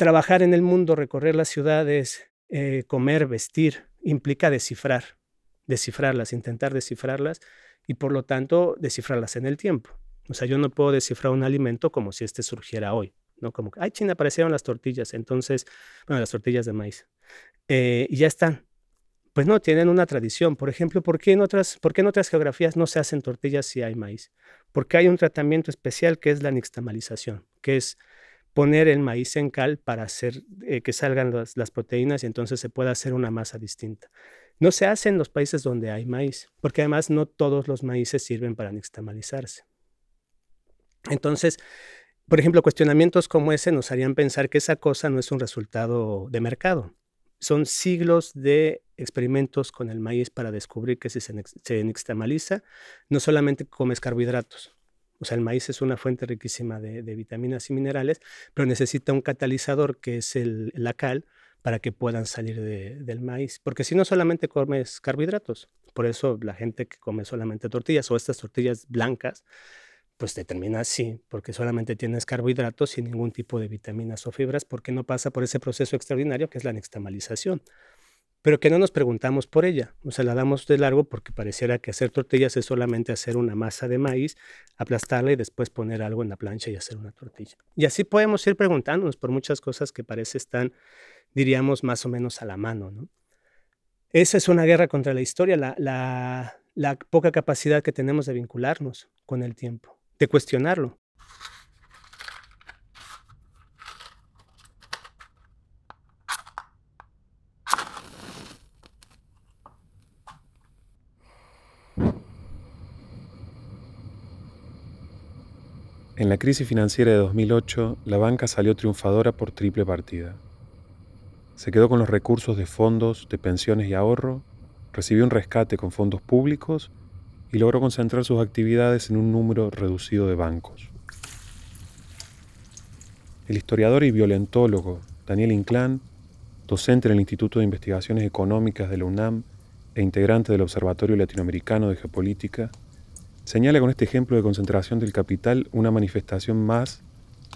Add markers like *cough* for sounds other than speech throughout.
trabajar en el mundo, recorrer las ciudades, eh, comer, vestir, implica descifrar, descifrarlas, intentar descifrarlas y por lo tanto descifrarlas en el tiempo. O sea, yo no puedo descifrar un alimento como si este surgiera hoy, ¿no? Como ay, China, aparecieron las tortillas, entonces, bueno, las tortillas de maíz. Eh, y ya están. Pues no, tienen una tradición. Por ejemplo, ¿por qué, en otras, ¿por qué en otras geografías no se hacen tortillas si hay maíz? Porque hay un tratamiento especial que es la nixtamalización, que es poner el maíz en cal para hacer eh, que salgan las, proteínas y entonces se pueda hacer una masa distinta. No se hace en los países donde hay maíz, porque además no todos los maíces sirven para nixtamalizarse. Entonces, por ejemplo, cuestionamientos como ese nos harían pensar que esa cosa no es un resultado de mercado, son siglos de experimentos con el maíz para descubrir que si se, se nixtamaliza, no solamente comes carbohidratos. O sea, el maíz es una fuente riquísima de, vitaminas y minerales, pero necesita un catalizador que es el, la cal para que puedan salir del maíz. Porque si no solamente comes carbohidratos, por eso la gente que come solamente tortillas o estas tortillas blancas, pues te termina así, porque solamente tienes carbohidratos sin ningún tipo de vitaminas o fibras, porque no pasa por ese proceso extraordinario que es la nixtamalización. Pero que no nos preguntamos por ella, o sea, la damos de largo porque pareciera que hacer tortillas es solamente hacer una masa de maíz, aplastarla y después poner algo en la plancha y hacer una tortilla. Y así podemos ir preguntándonos por muchas cosas que parece están, diríamos, más o menos a la mano, ¿no? Esa es una guerra contra la historia, la, la poca capacidad que tenemos de vincularnos con el tiempo de cuestionarlo. En la crisis financiera de 2008, la banca salió triunfadora por triple partida. Se quedó con los recursos de fondos, de pensiones y ahorro, recibió un rescate con fondos públicos y logró concentrar sus actividades en un número reducido de bancos. El historiador y violentólogo Daniel Inclán, docente en el Instituto de Investigaciones Económicas de la UNAM e integrante del Observatorio Latinoamericano de Geopolítica, señala con este ejemplo de concentración del capital una manifestación más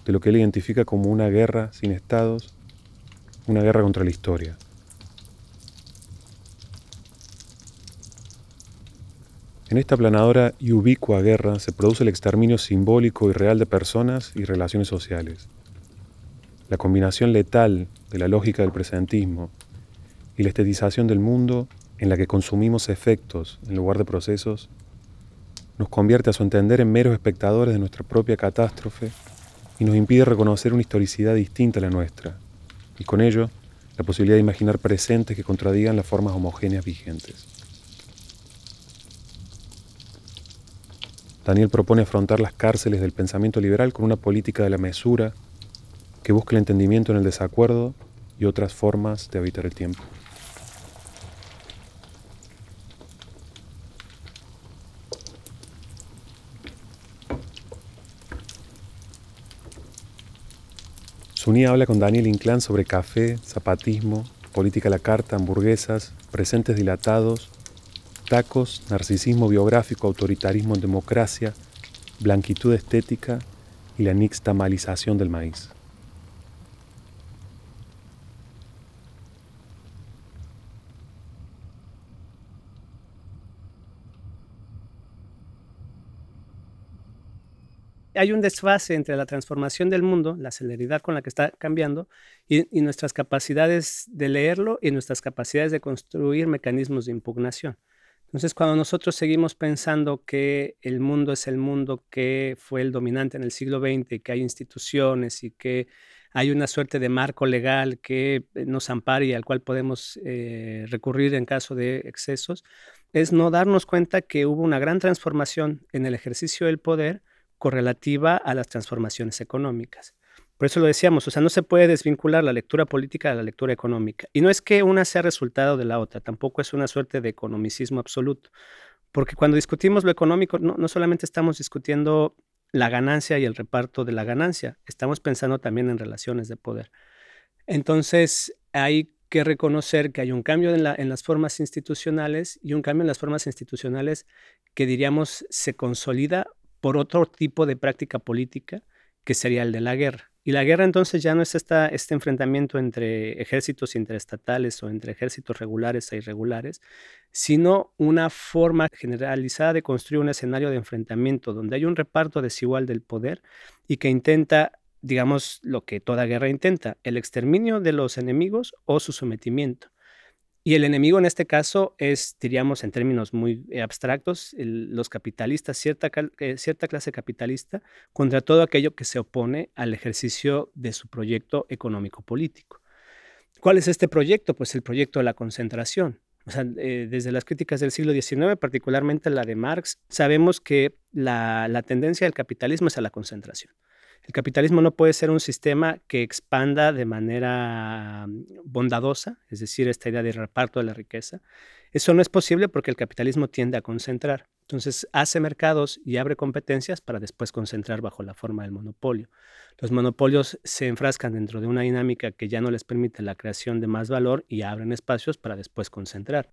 de lo que él identifica como una guerra sin estados, una guerra contra la historia. En esta planadora y ubicua guerra se produce el exterminio simbólico y real de personas y relaciones sociales. La combinación letal de la lógica del presentismo y la estetización del mundo en la que consumimos efectos en lugar de procesos nos convierte a su entender en meros espectadores de nuestra propia catástrofe y nos impide reconocer una historicidad distinta a la nuestra, y con ello la posibilidad de imaginar presentes que contradigan las formas homogéneas vigentes. Daniel propone afrontar las cárceles del pensamiento liberal con una política de la mesura que busque el entendimiento en el desacuerdo y otras formas de habitar el tiempo. Suní habla con Daniel Inclán sobre café, zapatismo, política a la carta, hamburguesas, presentes dilatados tacos, narcisismo biográfico, autoritarismo en democracia, blanquitud estética y la nixtamalización del maíz. Hay un desfase entre la transformación del mundo, la celeridad con la que está cambiando, y, y, nuestras capacidades de leerlo y nuestras capacidades de construir mecanismos de impugnación. Entonces, cuando nosotros seguimos pensando que el mundo es el mundo que fue el dominante en el siglo XX, que hay instituciones y que hay una suerte de marco legal que eh, nos ampara y al cual podemos eh, recurrir en caso de excesos, es no darnos cuenta que hubo una gran transformación en el ejercicio del poder correlativa a las transformaciones económicas. Por eso lo decíamos, o sea, no se puede desvincular la lectura política de la lectura económica. Y no es que una sea resultado de la otra, tampoco es una suerte de economicismo absoluto. Porque cuando discutimos lo económico, no, solamente estamos discutiendo la ganancia y el reparto de la ganancia, estamos pensando también en relaciones de poder. Entonces, hay que reconocer que hay un cambio en, las formas institucionales y un cambio en las formas institucionales que diríamos se consolida por otro tipo de práctica política que sería el de la guerra Y la guerra entonces ya no es esta, este enfrentamiento entre ejércitos interestatales o entre ejércitos regulares e irregulares, sino una forma generalizada de construir un escenario de enfrentamiento donde hay un reparto desigual del poder y que intenta, digamos, lo que toda guerra intenta, el exterminio de los enemigos o su sometimiento. Y el enemigo en este caso es, diríamos en términos muy eh, abstractos, los capitalistas, cierta, eh, cierta clase capitalista, contra todo aquello que se opone al ejercicio de su proyecto económico-político. ¿Cuál es este proyecto? Pues el proyecto de la concentración. O sea, eh, desde las críticas del siglo XIX, particularmente la de Marx, sabemos que la, la tendencia del capitalismo es a la concentración. El capitalismo no puede ser un sistema que expanda de manera bondadosa, es decir, esta idea de reparto de la riqueza. Eso no es posible porque el capitalismo tiende a concentrar. Entonces hace mercados y abre competencias para después concentrar bajo la forma del monopolio. Los monopolios se enfrascan dentro de una dinámica que ya no les permite la creación de más valor y abren espacios para después concentrar.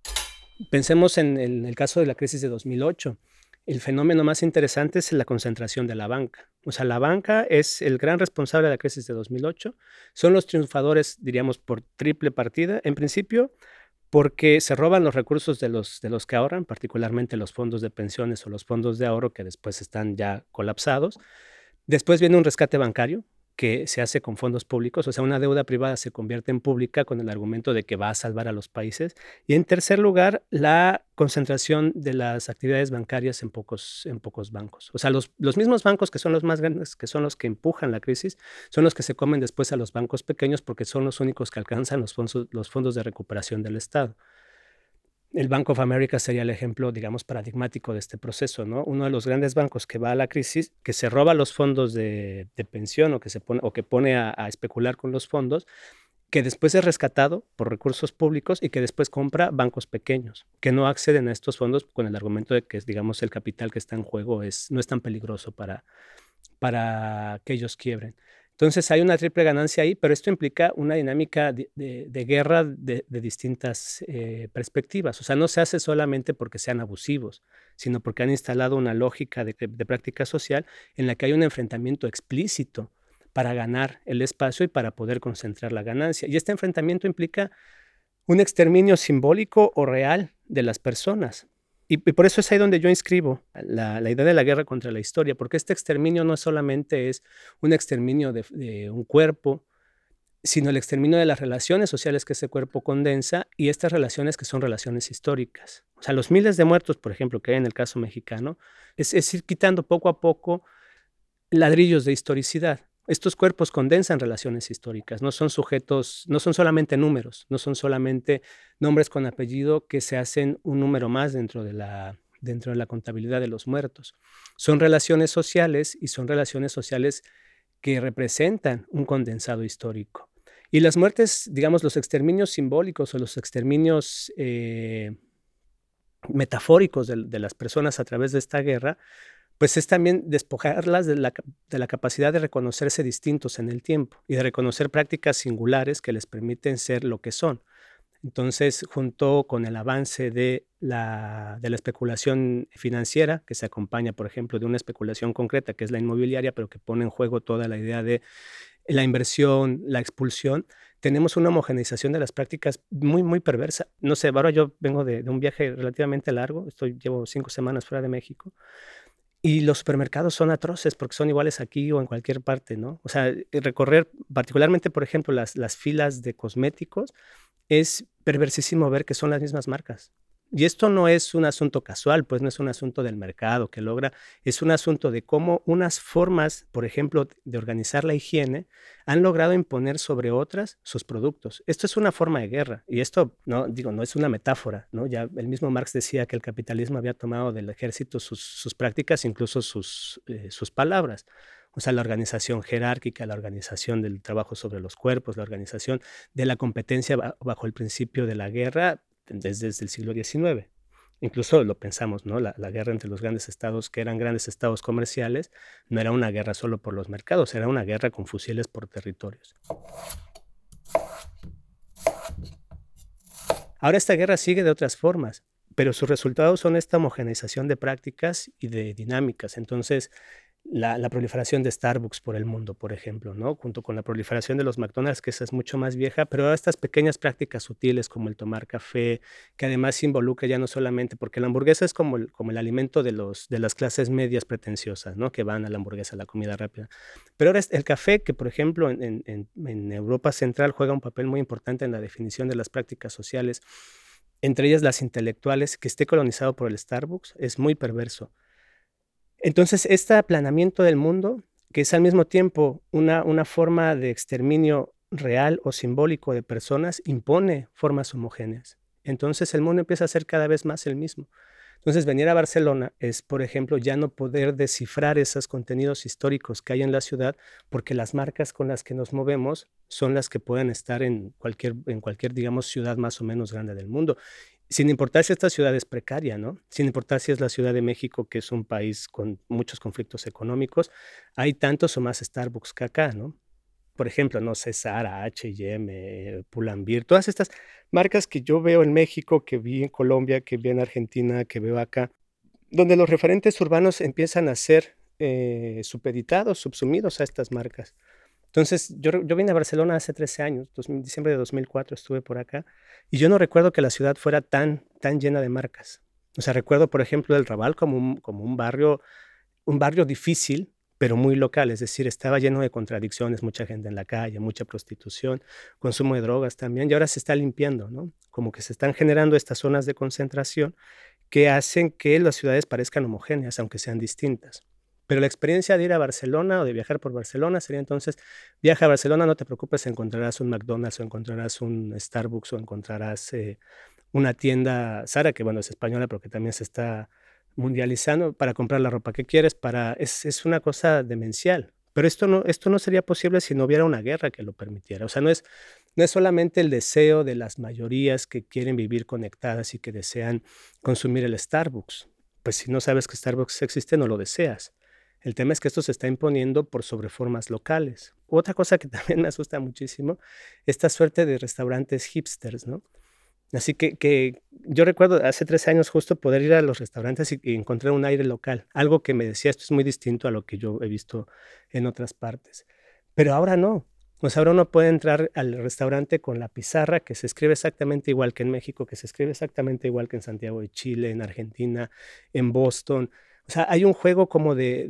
Pensemos en el, caso de la crisis de 2008 el fenómeno más interesante es la concentración de la banca. O sea, la banca es el gran responsable de la crisis de 2008. Son los triunfadores, diríamos, por triple partida. En principio, porque se roban los recursos de los, de los que ahorran, particularmente los fondos de pensiones o los fondos de ahorro que después están ya colapsados. Después viene un rescate bancario, que se hace con fondos públicos, o sea, una deuda privada se convierte en pública con el argumento de que va a salvar a los países. Y en tercer lugar, la concentración de las actividades bancarias en pocos, en pocos bancos. O sea, los, los mismos bancos que son los más grandes, que son los que empujan la crisis, son los que se comen después a los bancos pequeños porque son los únicos que alcanzan los fondos, los fondos de recuperación del Estado el Bank of America sería el ejemplo, digamos, paradigmático de este proceso, ¿no? Uno de los grandes bancos que va a la crisis, que se roba los fondos de, pensión o que, se pone, o que pone a, especular con los fondos, que después es rescatado por recursos públicos y que después compra bancos pequeños, que no acceden a estos fondos con el argumento de que, digamos, el capital que está en juego es, no es tan peligroso para, para que ellos quiebren. Entonces hay una triple ganancia ahí, pero esto implica una dinámica de, guerra de, distintas eh, perspectivas. O sea, no se hace solamente porque sean abusivos, sino porque han instalado una lógica de, práctica social en la que hay un enfrentamiento explícito para ganar el espacio y para poder concentrar la ganancia. Y este enfrentamiento implica un exterminio simbólico o real de las personas. Y, por eso es ahí donde yo inscribo la, idea de la guerra contra la historia, porque este exterminio no solamente es un exterminio de, un cuerpo, sino el exterminio de las relaciones sociales que ese cuerpo condensa y estas relaciones que son relaciones históricas. O sea, los miles de muertos, por ejemplo, que hay en el caso mexicano, es ir quitando poco a poco ladrillos de historicidad. Estos cuerpos condensan relaciones históricas, no son sujetos, no son solamente números, no son solamente nombres con apellido que se hacen un número más dentro de la, dentro de la contabilidad de los muertos. Son relaciones sociales y son relaciones sociales que representan un condensado histórico. Y las muertes, digamos, los exterminios simbólicos o los exterminios eh, metafóricos de, las personas a través de esta guerra pues es también despojarlas de la, capacidad de reconocerse distintos en el tiempo y de reconocer prácticas singulares que les permiten ser lo que son. Entonces, junto con el avance de la, de la, especulación financiera, que se acompaña, por ejemplo, de una especulación concreta, que es la inmobiliaria, pero que pone en juego toda la idea de la inversión, la expulsión, tenemos una homogeneización de las prácticas muy, muy perversa. No sé, ahora yo vengo de, de un viaje relativamente largo, estoy, llevo cinco semanas fuera de México, y los supermercados son atroces porque son iguales aquí o en cualquier parte, ¿no? O sea, eh, recorrer particularmente, por ejemplo, las, las filas de cosméticos, es perversísimo ver que son las mismas marcas. Y esto no es un asunto casual, pues no es un asunto del mercado que logra, es un asunto de cómo unas formas, por ejemplo, de organizar la higiene, han logrado imponer sobre otras sus productos. Esto es una forma de guerra y esto, no digo, no es una metáfora, ¿no? Ya el mismo Marx decía que el capitalismo había tomado del ejército sus, prácticas, incluso sus, eh, sus palabras. O sea, la organización jerárquica, la organización del trabajo sobre los cuerpos, la organización de la competencia bajo el principio de la guerra, desde, el siglo XIX. Incluso lo pensamos, ¿no? La, guerra entre los grandes estados, que eran grandes estados comerciales, no era una guerra solo por los mercados, era una guerra con fusiles por territorios. Ahora esta guerra sigue de otras formas, pero sus resultados son esta homogeneización de prácticas y de dinámicas. Entonces, la, proliferación de Starbucks por el mundo, por ejemplo, ¿no? Junto con la proliferación de los McDonald's, que esa es mucho más vieja, pero estas pequeñas prácticas sutiles como el tomar café, que además involucra ya no solamente, porque la hamburguesa es como el, como el alimento de, los, de las clases medias pretenciosas, ¿no? Que van a la hamburguesa, a la comida rápida. Pero ahora el café, que por ejemplo en, en Europa Central juega un papel muy importante en la definición de las prácticas sociales, entre ellas las intelectuales, que esté colonizado por el Starbucks, es muy perverso entonces, este aplanamiento del mundo, que es al mismo tiempo una, una forma de exterminio real o simbólico de personas, impone formas homogéneas. Entonces el mundo empieza a ser cada vez más el mismo. Entonces venir a Barcelona es, por ejemplo, ya no poder descifrar esos contenidos históricos que hay en la ciudad porque las marcas con las que nos movemos son las que pueden estar en cualquier, en cualquier digamos, ciudad más o menos grande del mundo sin importar si esta ciudad es precaria, ¿no? Sin importar si es la Ciudad de México, que es un país con muchos conflictos económicos, hay tantos o más Starbucks que acá, ¿no? Por ejemplo, no sé, Zara, H&M, Pull&Bear, todas estas marcas que yo veo en México, que vi en Colombia, que vi en Argentina, que veo acá, donde los referentes urbanos empiezan a ser eh, supeditados, subsumidos a estas marcas. Entonces, yo, vine a Barcelona hace 13 años, diciembre de 2004 estuve por acá, y yo no recuerdo que la ciudad fuera tan, tan llena de marcas. O sea, recuerdo, por ejemplo, el Raval como un, como un barrio, un barrio difícil, pero muy local, es decir, estaba lleno de contradicciones, mucha gente en la calle, mucha prostitución, consumo de drogas también, y ahora se está limpiando, ¿no? Como que se están generando estas zonas de concentración que hacen que las ciudades parezcan homogéneas, aunque sean distintas. Pero la experiencia de ir a Barcelona o de viajar por Barcelona sería entonces, viaja a Barcelona, no te preocupes, encontrarás un McDonald's o encontrarás un Starbucks o encontrarás eh, una tienda Sara, que bueno, es española, pero que también se está mundializando para comprar la ropa que quieres, para, es, es una cosa demencial. Pero esto no, esto no sería posible si no hubiera una guerra que lo permitiera. O sea, no es, no es solamente el deseo de las mayorías que quieren vivir conectadas y que desean consumir el Starbucks. Pues si no sabes que Starbucks existe, no lo deseas. El tema es que esto se está imponiendo por sobreformas locales. Otra cosa que *laughs* también me asusta muchísimo, esta suerte de restaurantes hipsters, ¿no? Así que, que yo recuerdo hace tres años justo poder ir a los restaurantes y, encontrar un aire local, algo que me decía, esto es muy distinto a lo que yo he visto en otras partes. Pero ahora no. Pues ahora uno puede entrar al restaurante con la pizarra que se escribe exactamente igual que en México, que se escribe exactamente igual que en Santiago de Chile, en Argentina, en Boston, o sea, hay un juego como de,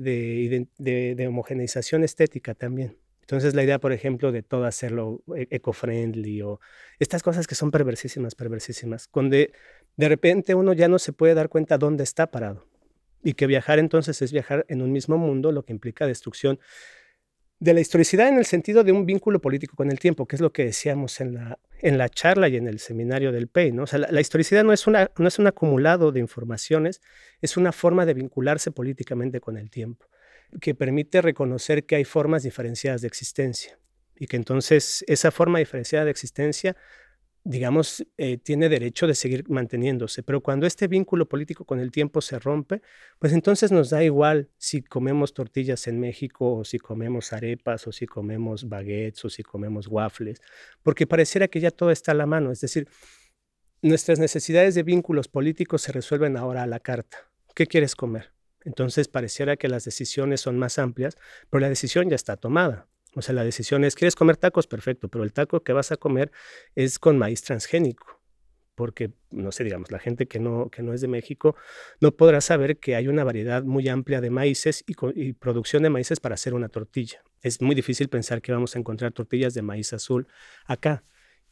de, homogeneización estética también. Entonces la idea, por ejemplo, de todo hacerlo e, eco-friendly o estas cosas que son perversísimas, perversísimas, donde de repente uno ya no se puede dar cuenta dónde está parado. Y que viajar entonces es viajar en un mismo mundo, lo que implica destrucción de la historicidad en el sentido de un vínculo político con el tiempo, que es lo que decíamos en la, en la charla y en el seminario del PEI. ¿no? O sea, la, historicidad no es, una, no es un acumulado de informaciones, es una forma de vincularse políticamente con el tiempo, que permite reconocer que hay formas diferenciadas de existencia y que entonces esa forma diferenciada de existencia digamos, eh, tiene derecho de seguir manteniéndose. Pero cuando este vínculo político con el tiempo se rompe, pues entonces nos da igual si comemos tortillas en México o si comemos arepas o si comemos baguettes o si comemos waffles, porque pareciera que ya todo está a la mano. Es decir, nuestras necesidades de vínculos políticos se resuelven ahora a la carta. ¿Qué quieres comer? Entonces pareciera que las decisiones son más amplias, pero la decisión ya está tomada. O sea, la decisión es, ¿quieres comer tacos? Perfecto, pero el taco que vas a comer es con maíz transgénico, porque, no sé, digamos, la gente que no, que no es de México no podrá saber que hay una variedad muy amplia de maíces y, y producción de maíces para hacer una tortilla. Es muy difícil pensar que vamos a encontrar tortillas de maíz azul acá.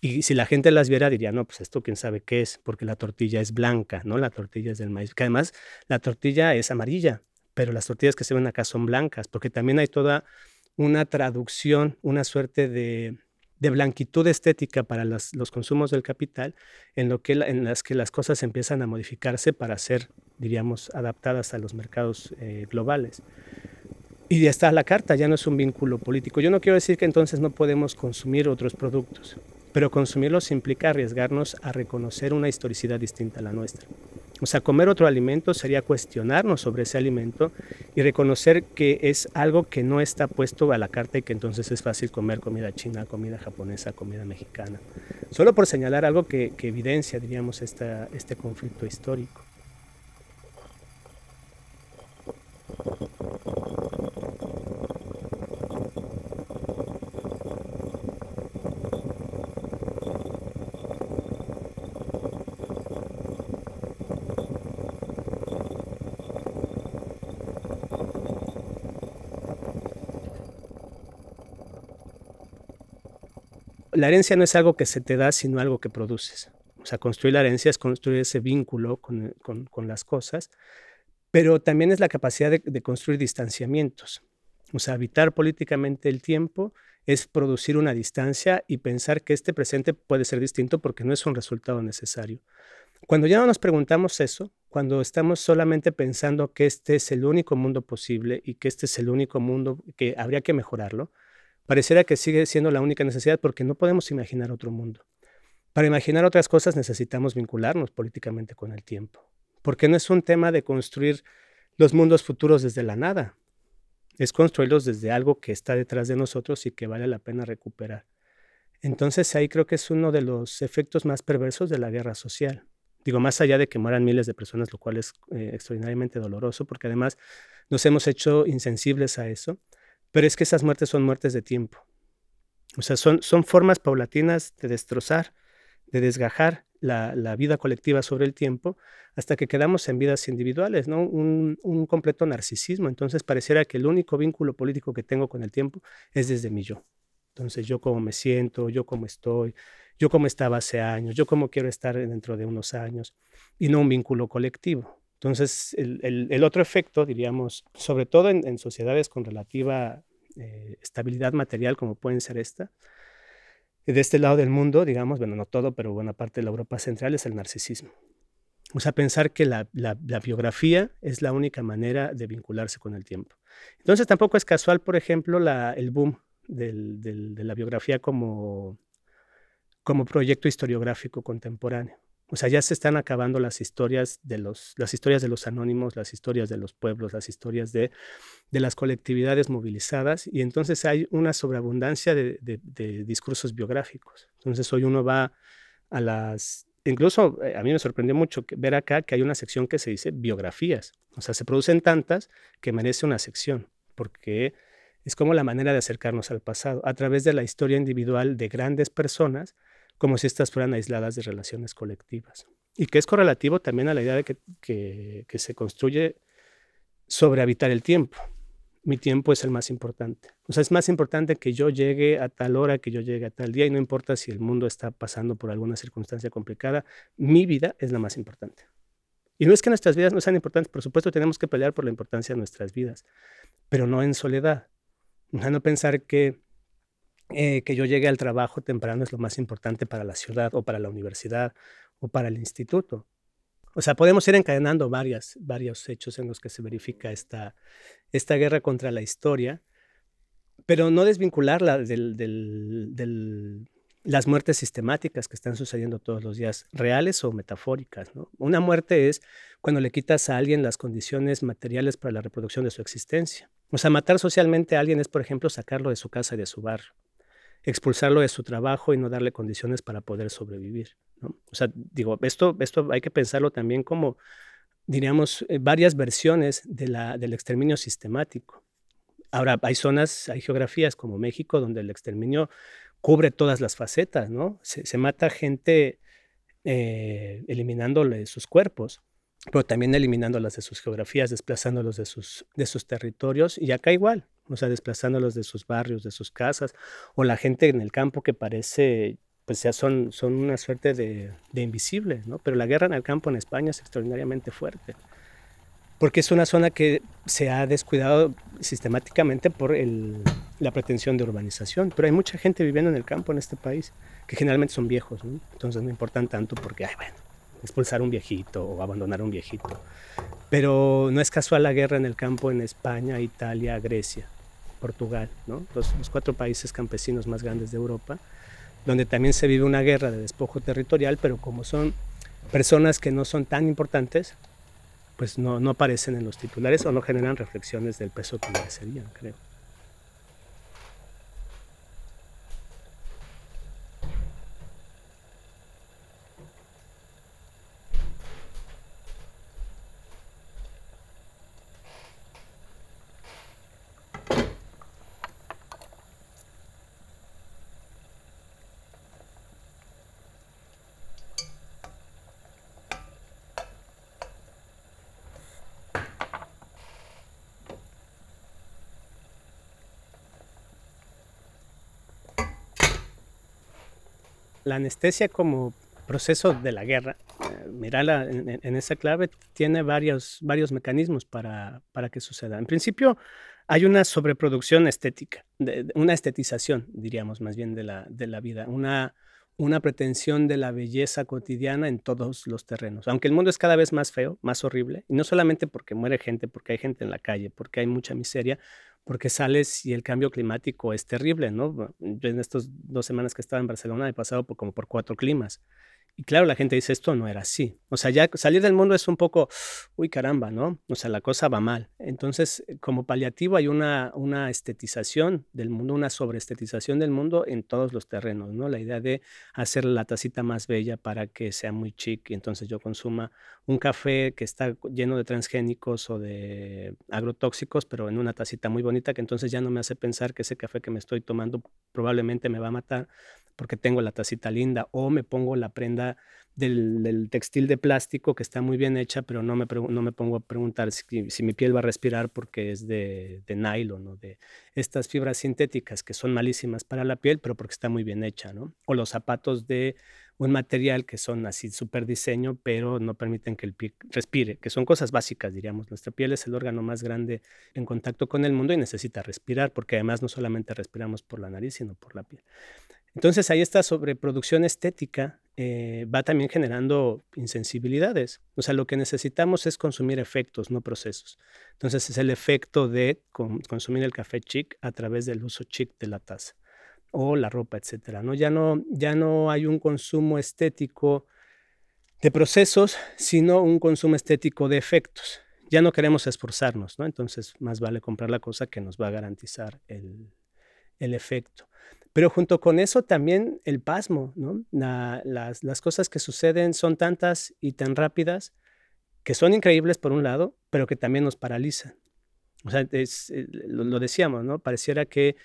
Y si la gente las viera, diría, no, pues esto quién sabe qué es, porque la tortilla es blanca, ¿no? La tortilla es del maíz. Que además la tortilla es amarilla, pero las tortillas que se ven acá son blancas, porque también hay toda una traducción, una suerte de, blanquitud estética para los consumos del capital, en, lo que, en las que las cosas empiezan a modificarse para ser, diríamos, adaptadas a los mercados eh, globales. Y ya está la carta, ya no es un vínculo político. Yo no quiero decir que entonces no podemos consumir otros productos, pero consumirlos implica arriesgarnos a reconocer una historicidad distinta a la nuestra. O sea, comer otro alimento sería cuestionarnos sobre ese alimento y reconocer que es algo que no está puesto a la carta y que entonces es fácil comer comida china, comida japonesa, comida mexicana. Solo por señalar algo que, evidencia, diríamos, este conflicto histórico. La herencia no es algo que se te da, sino algo que produces. O sea, construir la herencia es construir ese vínculo con, con, las cosas, pero también es la capacidad de, de, construir distanciamientos. O sea, habitar políticamente el tiempo es producir una distancia y pensar que este presente puede ser distinto porque no es un resultado necesario. Cuando ya no nos preguntamos eso, cuando estamos solamente pensando que este es el único mundo posible y que este es el único mundo que habría que mejorarlo, pareciera que sigue siendo la única necesidad porque no podemos imaginar otro mundo. Para imaginar otras cosas necesitamos vincularnos políticamente con el tiempo, porque no es un tema de construir los mundos futuros desde la nada, es construirlos desde algo que está detrás de nosotros y que vale la pena recuperar. Entonces ahí creo que es uno de los efectos más perversos de la guerra social. Digo, más allá de que mueran miles de personas, lo cual es eh, extraordinariamente doloroso, porque además nos hemos hecho insensibles a eso, pero es que esas muertes son muertes de tiempo. O sea, son, son formas paulatinas de destrozar, de desgajar la, la, vida colectiva sobre el tiempo hasta que quedamos en vidas individuales, ¿no? Un, un, completo narcisismo. Entonces pareciera que el único vínculo político que tengo con el tiempo es desde mi yo. Entonces yo cómo me siento, yo cómo estoy, yo cómo estaba hace años, yo cómo quiero estar dentro de unos años y no un vínculo colectivo. Entonces, el, otro efecto, diríamos, sobre todo en, sociedades con relativa eh, estabilidad material como pueden ser esta, de este lado del mundo, digamos, bueno, no todo, pero buena parte de la Europa central es el narcisismo. O sea, pensar que la, biografía es la única manera de vincularse con el tiempo. Entonces, tampoco es casual, por ejemplo, el boom de la biografía como, como proyecto historiográfico contemporáneo. O sea, ya se están acabando las historias de los, las historias de los anónimos, las historias de los pueblos, las historias de, de las colectividades movilizadas, y entonces hay una sobreabundancia de, de, discursos biográficos. Entonces hoy uno va a las... Incluso eh, a mí me sorprendió mucho ver acá que hay una sección que se dice biografías. O sea, se producen tantas que merece una sección, porque es como la manera de acercarnos al pasado, a través de la historia individual de grandes personas como si estas fueran aisladas de relaciones colectivas. Y que es correlativo también a la idea de que, que, se construye sobre habitar el tiempo. Mi tiempo es el más importante. O sea, es más importante que yo llegue a tal hora, que yo llegue a tal día, y no importa si el mundo está pasando por alguna circunstancia complicada, mi vida es la más importante. Y no es que nuestras vidas no sean importantes, por supuesto tenemos que pelear por la importancia de nuestras vidas, pero no en soledad. no pensar que eh, que yo llegue al trabajo temprano es lo más importante para la ciudad o para la universidad o para el instituto. O sea, podemos ir encadenando varias, varios hechos en los que se verifica esta, esta guerra contra la historia, pero no desvincularla de las muertes sistemáticas que están sucediendo todos los días, reales o metafóricas. Una muerte es cuando le quitas a alguien las condiciones materiales para la reproducción de su existencia. O sea, matar socialmente a alguien es, por ejemplo, sacarlo de su casa y de su barrio expulsarlo de su trabajo y no darle condiciones para poder sobrevivir. O sea, digo, esto, esto hay que pensarlo también como, diríamos, eh, varias versiones de la, del exterminio sistemático. Ahora, hay zonas, hay geografías como México donde el exterminio cubre todas las facetas, ¿no? Se, mata gente eh, eliminándole sus cuerpos, pero también eliminándolas de sus geografías, desplazándolos de sus, de sus territorios, y acá igual, o sea, desplazándolos de sus barrios, de sus casas, o la gente en el campo que parece, pues ya son, son una suerte de, de invisibles, ¿no? Pero la guerra en el campo en España es extraordinariamente fuerte, porque es una zona que se ha descuidado sistemáticamente por el, la pretensión de urbanización, pero hay mucha gente viviendo en el campo en este país, que generalmente son viejos. Entonces no importan tanto porque, ay, bueno, expulsar un viejito o abandonar un viejito. Pero no es casual la guerra en el campo en España, Italia, Grecia. Portugal, ¿no? los, cuatro países campesinos más grandes de Europa, donde también se vive una guerra de despojo territorial, pero como son personas que no son tan importantes, pues no, no aparecen en los titulares o no generan reflexiones del peso que merecerían, creo. La anestesia como proceso de la guerra, eh, mirala en, esa clave, tiene varios, varios mecanismos para, para que suceda. En principio, hay una sobreproducción estética, una estetización, diríamos más bien, de la, de la vida, una, una pretensión de la belleza cotidiana en todos los terrenos. Aunque el mundo es cada vez más feo, más horrible, y no solamente porque muere gente, porque hay gente en la calle, porque hay mucha miseria, porque sales y el cambio climático es terrible, ¿no? en estas dos semanas que estaba en Barcelona he pasado como por cuatro climas. Y claro, la gente dice, esto no era así. O sea, ya salir del mundo es un poco, uy, caramba, ¿no? O sea, la cosa va mal. Entonces, como paliativo hay una, una estetización del mundo, una sobreestetización del mundo en todos los terrenos, ¿no? La idea de hacer la tacita más bella para que sea muy chic y entonces yo consuma un café que está lleno de transgénicos o de agrotóxicos, pero en una tacita muy bonita que entonces ya no me hace pensar que ese café que me estoy tomando probablemente me va a matar, porque tengo la tacita linda o me pongo la prenda del, textil de plástico que está muy bien hecha, pero no me, no me pongo a preguntar si, mi piel va a respirar porque es de, de nylon o de estas fibras sintéticas que son malísimas para la piel, pero porque está muy bien hecha, ¿no? O los zapatos de un material que son así súper diseño, pero no permiten que el pie respire, que son cosas básicas, diríamos. Nuestra piel es el órgano más grande en contacto con el mundo y necesita respirar, porque además no solamente respiramos por la nariz, sino por la piel. Entonces ahí esta sobreproducción estética eh, va también generando insensibilidades. O sea, lo que necesitamos es consumir efectos, no procesos. Entonces es el efecto de consumir el café chic a través del uso chic de la taza o la ropa, etcétera. ¿no? Ya, no, ya no hay un consumo estético de procesos, sino un consumo estético de efectos. Ya no queremos esforzarnos, ¿no? Entonces más vale comprar la cosa que nos va a garantizar el, el efecto. Pero junto con eso también el pasmo, las, cosas que suceden son tantas y tan rápidas que son increíbles por un lado, pero que también nos paralizan. O sea, eh, lo, decíamos, ¿no? Pareciera que,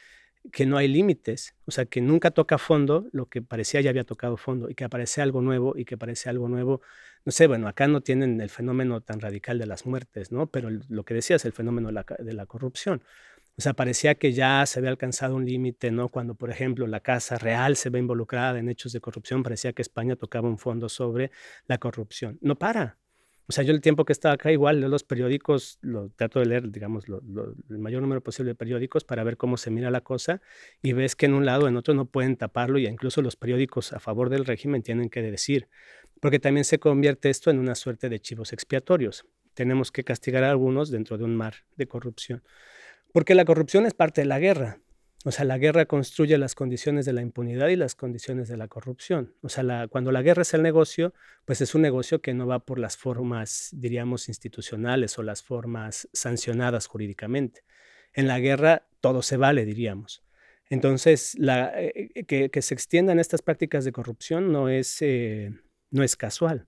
no hay límites, o sea, que nunca toca fondo lo que parecía ya había tocado fondo y que aparece algo nuevo y que aparece algo nuevo. No sé, bueno, acá no tienen el fenómeno tan radical de las muertes, ¿no? Pero lo que decías, el fenómeno de la corrupción. O sea, parecía que ya se había alcanzado un límite, ¿no? Cuando, por ejemplo, la Casa Real se ve involucrada en hechos de corrupción, parecía que España tocaba un fondo sobre la corrupción. No para. O sea, yo el tiempo que estaba acá igual leo los periódicos, lo trato de leer, digamos, el mayor número posible de periódicos para ver cómo se mira la cosa y ves que en un lado, en otro no pueden taparlo y incluso los periódicos a favor del régimen tienen que decir, porque también se convierte esto en una suerte de chivos expiatorios. Tenemos que castigar a algunos dentro de un mar de corrupción. Porque la corrupción es parte de la guerra. O sea, la guerra construye las condiciones de la impunidad y las condiciones de la corrupción. O sea, cuando la guerra es el negocio, pues es un negocio que no va por las formas, diríamos, institucionales o las formas sancionadas jurídicamente. En la guerra todo se vale, diríamos. Entonces, eh, que, se extiendan estas prácticas de corrupción no es, eh, no es casual,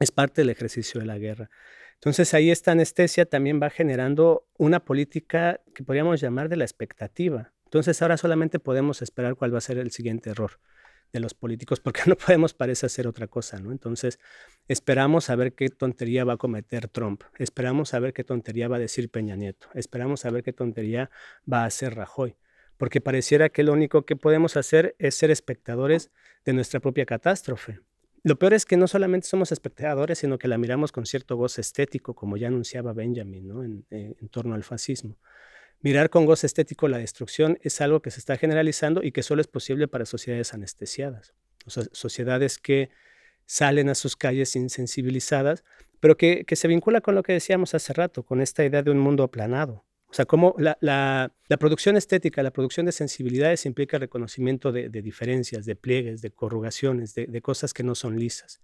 es parte del ejercicio de la guerra. Entonces ahí esta anestesia también va generando una política que podríamos llamar de la expectativa. Entonces ahora solamente podemos esperar cuál va a ser el siguiente error de los políticos, porque *laughs* no podemos, parece, hacer otra cosa, ¿no? Entonces, esperamos a ver qué tontería va a cometer Trump, esperamos a ver qué tontería va a decir Peña Nieto, esperamos a ver qué tontería va a hacer Rajoy, porque pareciera que lo único que podemos hacer es ser espectadores de nuestra propia catástrofe. Lo peor es que no solamente somos espectadores, sino que la miramos con cierto goce estético, como ya anunciaba Benjamin, ¿no? en, eh, en torno al fascismo. Mirar con goce estético la destrucción es algo que se está generalizando y que solo es posible para sociedades anestesiadas, sociedades que salen a sus calles insensibilizadas, pero que, se vincula con lo que decíamos hace rato, con esta idea de un mundo aplanado, sea, cómo la, la, producción estética, la producción de sensibilidades implica reconocimiento de, diferencias, de pliegues, de corrugaciones, de, cosas que no son lisas.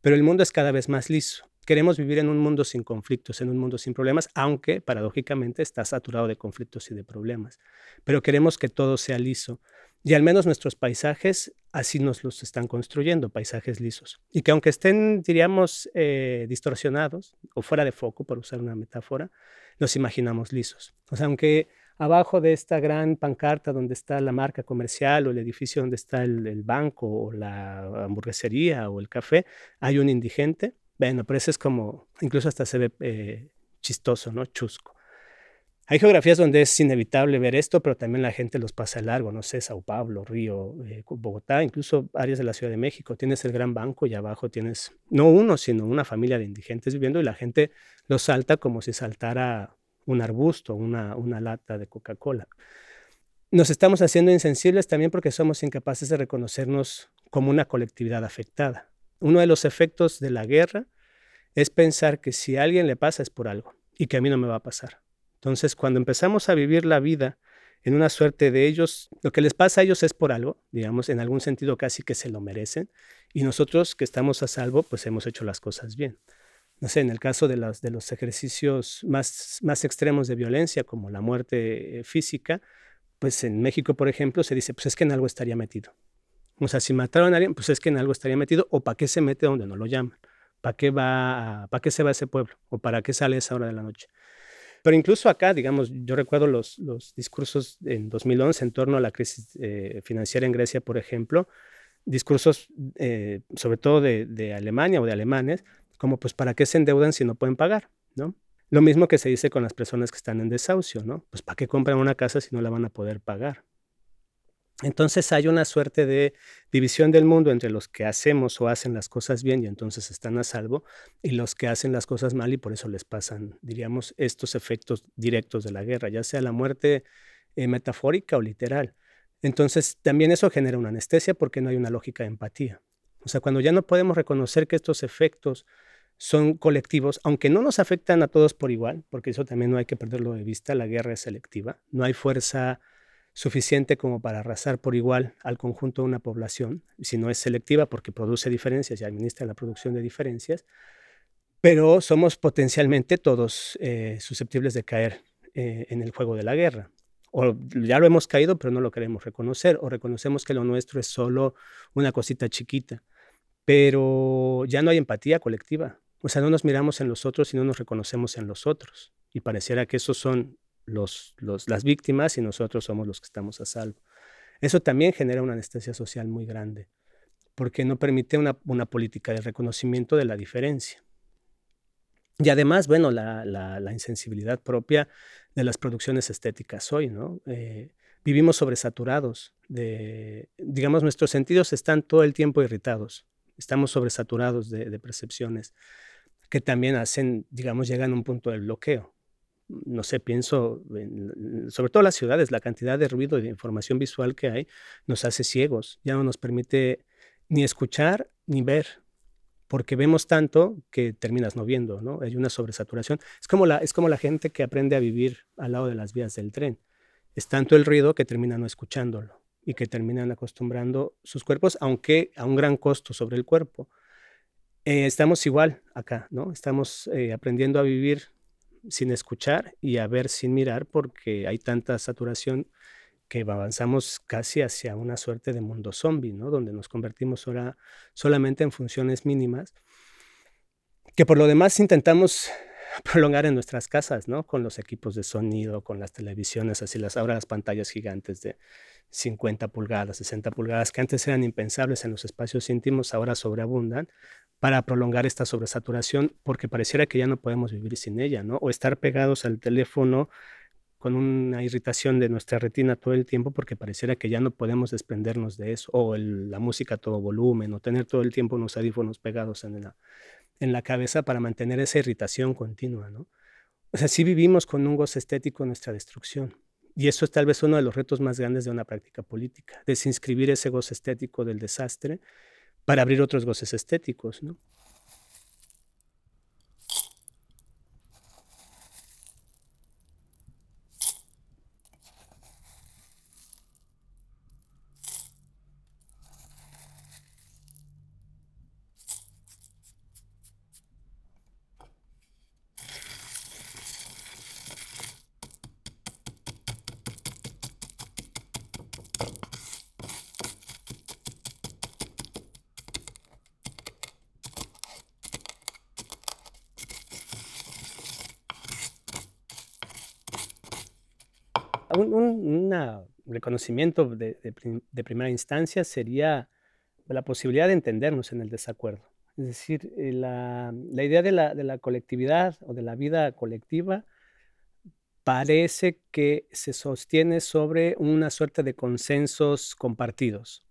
Pero el mundo es cada vez más liso. Queremos vivir en un mundo sin conflictos, en un mundo sin problemas, aunque paradójicamente está saturado de conflictos y de problemas. Pero queremos que todo sea liso. Y al menos nuestros paisajes así nos los están construyendo, paisajes lisos. Y que aunque estén, diríamos, eh, distorsionados o fuera de foco, por usar una metáfora, los imaginamos lisos. O sea, aunque abajo de esta gran pancarta donde está la marca comercial o el edificio donde está el, banco o la hamburguesería o el café, hay un indigente, bueno, pero eso es como, incluso hasta se ve eh, chistoso, ¿no? Chusco. Hay geografías donde es inevitable ver esto, pero también la gente los pasa largo, no sé, Sao Paulo, Río, eh, Bogotá, incluso áreas de la Ciudad de México. Tienes el Gran Banco y abajo tienes, no uno, sino una familia de indigentes viviendo y la gente los salta como si saltara un arbusto, una, una lata de Coca-Cola. Nos estamos haciendo insensibles también porque somos incapaces de reconocernos como una colectividad afectada. Uno de los efectos de la guerra es pensar que si a alguien le pasa es por algo y que a mí no me va a pasar. Entonces, cuando empezamos a vivir la vida en una suerte de ellos, lo que les pasa a ellos es por algo, digamos, en algún sentido casi que se lo merecen, y nosotros que estamos a salvo, pues hemos hecho las cosas bien. No sé, en el caso de, de los ejercicios más, más extremos de violencia, como la muerte eh, física, pues en México, por ejemplo, se dice, pues es que en algo estaría metido. O sea, si mataron a alguien, pues es que en algo estaría metido, o para qué se mete donde no lo llaman, para qué va, qué se va a ese pueblo, o para qué sale esa hora de la noche. Pero incluso acá, digamos, yo recuerdo los, discursos en 2011 en torno a la crisis eh, financiera en Grecia, por ejemplo, discursos eh, sobre todo de, de, Alemania o de alemanes, como pues para qué se endeudan si no pueden pagar, ¿no? Lo mismo que se dice con las personas que están en desahucio, ¿no? Pues para qué compran una casa si no la van a poder pagar. Entonces hay una suerte de división del mundo entre los que hacemos o hacen las cosas bien y entonces están a salvo y los que hacen las cosas mal y por eso les pasan, diríamos, estos efectos directos de la guerra, ya sea la muerte eh, metafórica o literal. Entonces también eso genera una anestesia porque no hay una lógica de empatía. O sea, cuando ya no podemos reconocer que estos efectos son colectivos, aunque no nos afectan a todos por igual, porque eso también no hay que perderlo de vista, la guerra es selectiva, no hay fuerza suficiente como para arrasar por igual al conjunto de una población, si no es selectiva porque produce diferencias y administra la producción de diferencias, pero somos potencialmente todos eh, susceptibles de caer eh, en el juego de la guerra. O ya lo hemos caído, pero no lo queremos reconocer, o reconocemos que lo nuestro es solo una cosita chiquita, pero ya no hay empatía colectiva. O sea, no nos miramos en los otros y no nos reconocemos en los otros. Y pareciera que esos son los, las víctimas y nosotros somos los que estamos a salvo. Eso también genera una anestesia social muy grande, porque no permite una, una política de reconocimiento de la diferencia. Y además, bueno, la, la, insensibilidad propia de las producciones estéticas hoy, ¿no? Eh, vivimos sobresaturados de, digamos, nuestros sentidos están todo el tiempo irritados, estamos sobresaturados de, de percepciones que también hacen, digamos, llegan a un punto del bloqueo no sé, pienso, sobre todo las ciudades, la cantidad de ruido y de información visual que hay nos hace ciegos, ya no nos permite ni escuchar ni ver, porque vemos tanto que terminas no viendo, ¿no? Hay una sobresaturación. Es como la, es como la gente que aprende a vivir al lado de las vías del tren. Es tanto el ruido que termina no escuchándolo y que terminan acostumbrando sus cuerpos, aunque a un gran costo sobre el cuerpo. Eh, estamos igual acá, ¿no? Estamos eh, aprendiendo a vivir sin escuchar y a ver sin mirar porque hay tanta saturación que avanzamos casi hacia una suerte de mundo zombie, ¿no? Donde nos convertimos ahora solamente en funciones mínimas, que por lo demás intentamos *laughs* prolongar en nuestras casas, ¿no? Con los equipos de sonido, con las televisiones, así las ahora las pantallas gigantes de 50 pulgadas, 60 pulgadas, que antes eran impensables en los espacios íntimos, ahora sobreabundan, para prolongar esta sobresaturación, porque pareciera que ya no podemos vivir sin ella, ¿no? O estar pegados al teléfono con una irritación de nuestra retina todo el tiempo porque pareciera que ya no podemos desprendernos de eso, o la música a todo volumen, o tener todo el tiempo unos audífonos pegados en la, en la cabeza para mantener esa irritación continua, ¿no? O sea, sí vivimos con un gozo estético en nuestra destrucción. Y eso es tal vez uno de los retos más grandes de una práctica política, desinscribir ese gozo estético del desastre para abrir otros goces estéticos, ¿no? un, reconocimiento de, primera instancia sería la posibilidad de entendernos en el desacuerdo. Es decir, eh, la, idea de la, colectividad o de la vida colectiva parece que se sostiene sobre una suerte de consensos compartidos.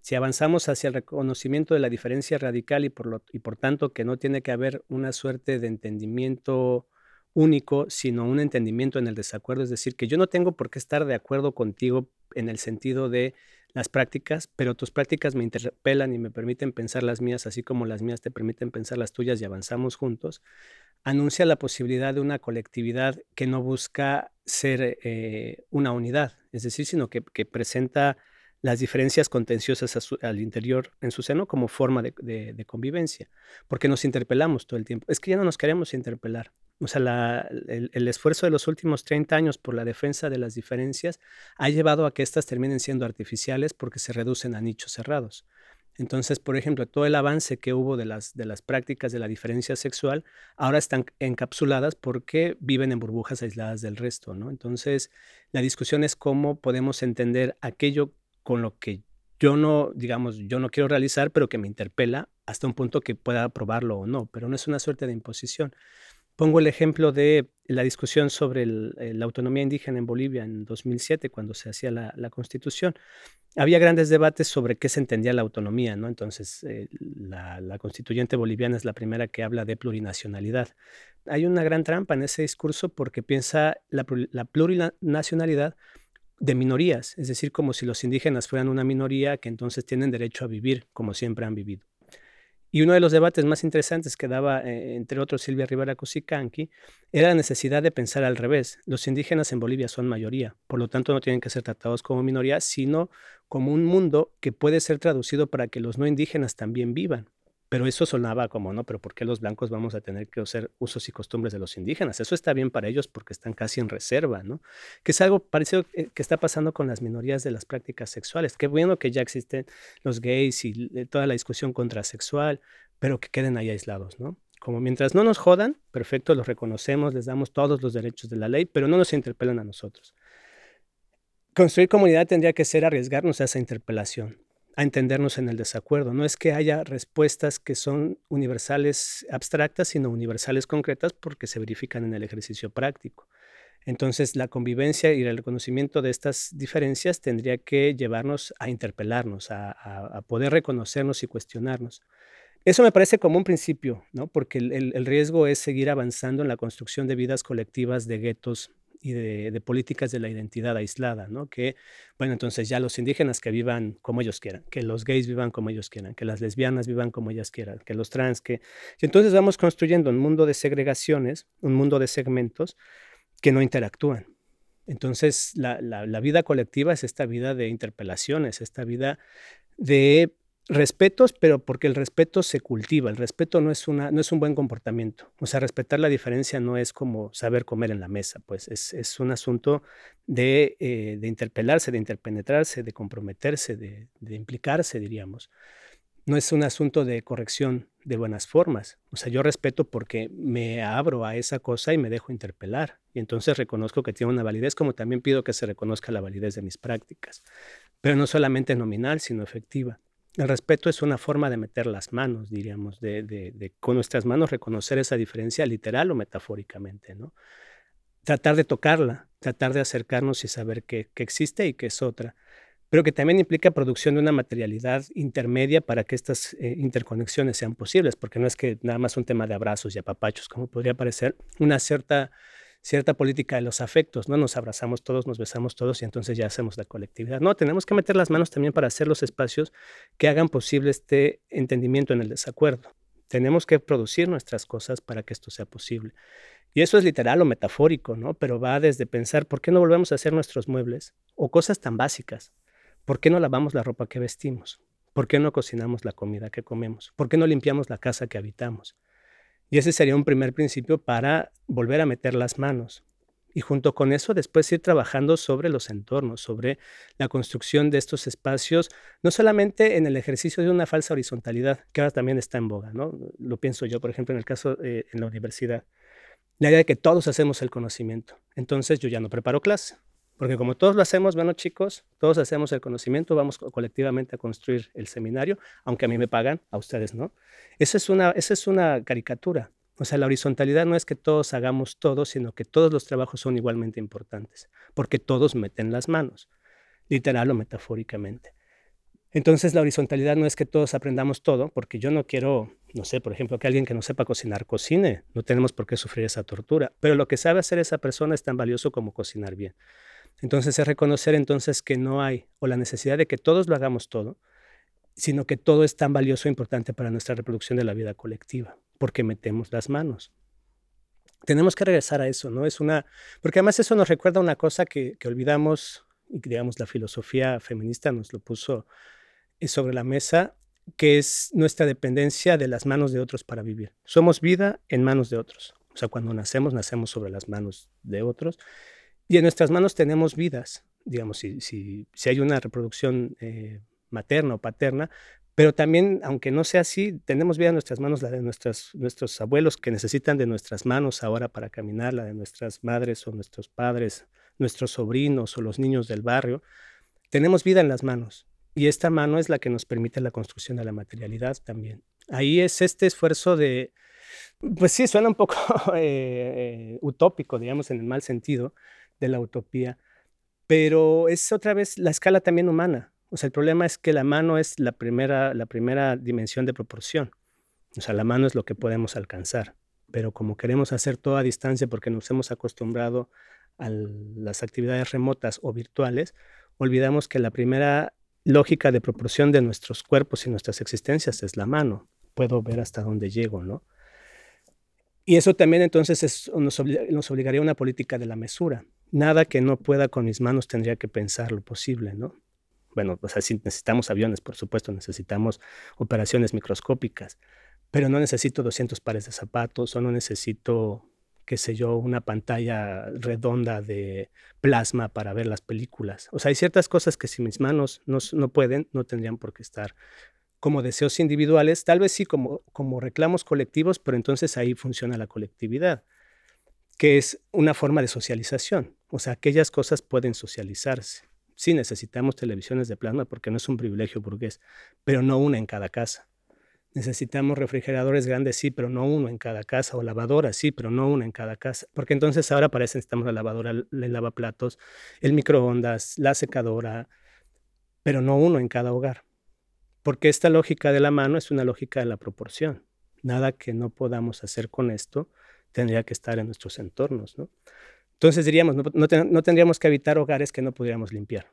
Si avanzamos hacia el reconocimiento de la diferencia radical y por tanto que no tiene que haber una suerte de entendimiento único, sino un entendimiento en el desacuerdo, es decir, que yo no tengo por qué estar de acuerdo contigo en el sentido de las prácticas, pero tus prácticas me interpelan y me permiten pensar las mías, así como las mías te permiten pensar las tuyas y avanzamos juntos anuncia la posibilidad de una colectividad que no busca ser eh, una unidad, es decir, sino que, presenta las diferencias contenciosas al interior en su seno como forma de, convivencia, porque nos interpelamos todo el tiempo. Es que ya no nos queremos interpelar. O sea, el, esfuerzo de los últimos 30 años por la defensa de las diferencias ha llevado a que éstas terminen siendo artificiales porque se reducen a nichos cerrados. Entonces, por ejemplo, todo el avance que hubo de las, de las prácticas de la diferencia sexual ahora están encapsuladas porque viven en burbujas aisladas del resto, ¿no? Entonces, la discusión es cómo podemos entender aquello con lo que yo no, digamos, yo no quiero realizar, pero que me interpela hasta un punto que pueda aprobarlo o no, pero no es una suerte de imposición. Pongo el ejemplo de la discusión sobre la autonomía indígena en Bolivia en 2007, cuando se hacía la, constitución. Había grandes debates sobre qué se entendía la autonomía, ¿no? Entonces, eh, la, constituyente boliviana es la primera que habla de plurinacionalidad. Hay una gran trampa en ese discurso porque piensa la, la plurinacionalidad de minorías, es decir, como si los indígenas fueran una minoría que entonces tienen derecho a vivir como siempre han vivido. Y uno de los debates más interesantes que daba, eh, entre otros, Silvia Rivera Cusicanqui, era la necesidad de pensar al revés. Los indígenas en Bolivia son mayoría, por lo tanto no tienen que ser tratados como minoría, sino como un mundo que puede ser traducido para que los no indígenas también vivan. Pero eso sonaba como, ¿no? Pero ¿por qué los blancos vamos a tener que hacer usos y costumbres de los indígenas? Eso está bien para ellos porque están casi en reserva, ¿no? Que es algo parecido eh, que está pasando con las minorías de las prácticas sexuales. Qué bueno que ya existen los gays y toda la discusión contrasexual, pero que queden ahí aislados, ¿no? Como mientras no nos jodan, perfecto, los reconocemos, les damos todos los derechos de la ley, pero no nos interpelan a nosotros. Construir comunidad tendría que ser arriesgarnos a esa interpelación a entendernos en el desacuerdo. No es que haya respuestas que son universales abstractas, sino universales concretas porque se verifican en el ejercicio práctico. Entonces, la convivencia y el reconocimiento de estas diferencias tendría que llevarnos a interpelarnos, a, poder reconocernos y cuestionarnos. Eso me parece como un principio, ¿no? porque el riesgo es seguir avanzando en la construcción de vidas colectivas de guetos y de, políticas de la identidad aislada, ¿no? Que, bueno, entonces ya los indígenas que vivan como ellos quieran, que los gays vivan como ellos quieran, que las lesbianas vivan como ellas quieran, que los trans, que... Y entonces vamos construyendo un mundo de segregaciones, un mundo de segmentos que no interactúan. Entonces, la, la vida colectiva es esta vida de interpelaciones, esta vida de respetos, pero porque el respeto se cultiva. El respeto no es, una, no es un buen comportamiento. O sea, respetar la diferencia no es como saber comer en la mesa, pues es, un asunto de, eh, de, interpelarse, de interpenetrarse, de comprometerse, de, implicarse, diríamos. No es un asunto de corrección de buenas formas. O sea, yo respeto porque me abro a esa cosa y me dejo interpelar. Y entonces reconozco que tiene una validez, como también pido que se reconozca la validez de mis prácticas. Pero no solamente nominal, sino efectiva. El respeto es una forma de meter las manos, diríamos, de, con nuestras manos reconocer esa diferencia literal o metafóricamente, ¿no? Tratar de tocarla, tratar de acercarnos y saber que, existe y que es otra, pero que también implica producción de una materialidad intermedia para que estas eh, interconexiones sean posibles, porque no es que nada más un tema de abrazos y apapachos, como podría parecer, una cierta cierta política de los afectos, ¿no? Nos abrazamos todos, nos besamos todos y entonces ya hacemos la colectividad. No, tenemos que meter las manos también para hacer los espacios que hagan posible este entendimiento en el desacuerdo. Tenemos que producir nuestras cosas para que esto sea posible. Y eso es literal o metafórico, ¿no? Pero va desde pensar, ¿por qué no volvemos a hacer nuestros muebles? O cosas tan básicas. ¿Por qué no lavamos la ropa que vestimos? ¿Por qué no cocinamos la comida que comemos? ¿Por qué no limpiamos la casa que habitamos? Y ese sería un primer principio para volver a meter las manos. Y junto con eso, después ir trabajando sobre los entornos, sobre la construcción de estos espacios, no solamente en el ejercicio de una falsa horizontalidad, que ahora también está en boga, ¿no? Lo pienso yo, por ejemplo, en el caso eh, en la universidad. La idea de que todos hacemos el conocimiento. Entonces yo ya no preparo clase, porque como todos lo hacemos, bueno chicos, todos hacemos el conocimiento, vamos colectivamente a construir el seminario, aunque a mí me pagan, a ustedes no. Esa es una, esa es una caricatura. O sea, la horizontalidad no es que todos hagamos todo, sino que todos los trabajos son igualmente importantes, porque todos meten las manos, literal o metafóricamente. Entonces la horizontalidad no es que todos aprendamos todo, porque yo no quiero, no sé, por ejemplo, que alguien que no sepa cocinar cocine, no tenemos por qué sufrir esa tortura, pero lo que sabe hacer esa persona es tan valioso como cocinar bien. Entonces es reconocer entonces que no hay o la necesidad de que todos lo hagamos todo, sino que todo es tan valioso e importante para nuestra reproducción de la vida colectiva, porque metemos las manos. Tenemos que regresar a eso, ¿no? Es una, porque además eso nos recuerda una cosa que, que olvidamos y digamos la filosofía feminista nos lo puso sobre la mesa, que es nuestra dependencia de las manos de otros para vivir. Somos vida en manos de otros. O sea, cuando nacemos, nacemos sobre las manos de otros. Y en nuestras manos tenemos vidas, digamos, si, si, si hay una reproducción eh, materna o paterna, pero también, aunque no sea así, tenemos vida en nuestras manos, la de nuestras, nuestros abuelos que necesitan de nuestras manos ahora para caminar, la de nuestras madres o nuestros padres, nuestros sobrinos o los niños del barrio. Tenemos vida en las manos y esta mano es la que nos permite la construcción de la materialidad también. Ahí es este esfuerzo de, pues sí, suena un poco *laughs* eh, utópico, digamos, en el mal sentido de la utopía, pero es otra vez la escala también humana. O sea, el problema es que la mano es la primera, la primera dimensión de proporción. O sea, la mano es lo que podemos alcanzar, pero como queremos hacer todo a distancia porque nos hemos acostumbrado a las actividades remotas o virtuales, olvidamos que la primera lógica de proporción de nuestros cuerpos y nuestras existencias es la mano. Puedo ver hasta dónde llego, ¿no? Y eso también entonces nos, obligaría a una política de la mesura. Nada que no pueda con mis manos tendría que pensar lo posible, ¿no? Bueno, pues así necesitamos aviones, por supuesto, necesitamos operaciones microscópicas, pero no necesito 200 pares de zapatos o no necesito qué sé yo, una pantalla redonda de plasma para ver las películas. O sea, hay ciertas cosas que si mis manos no, no pueden, no tendrían por qué estar como deseos individuales, tal vez sí como, como reclamos colectivos, pero entonces ahí funciona la colectividad, que es una forma de socialización. O sea, aquellas cosas pueden socializarse. Sí necesitamos televisiones de plasma porque no es un privilegio burgués, pero no una en cada casa. Necesitamos refrigeradores grandes, sí, pero no uno en cada casa, o lavadoras, sí, pero no una en cada casa, porque entonces ahora parece necesitamos la lavadora, el lavaplatos, el microondas, la secadora, pero no uno en cada hogar, porque esta lógica de la mano es una lógica de la proporción. Nada que no podamos hacer con esto tendría que estar en nuestros entornos, ¿no? Entonces diríamos, no, no tendríamos que habitar hogares que no pudiéramos limpiar,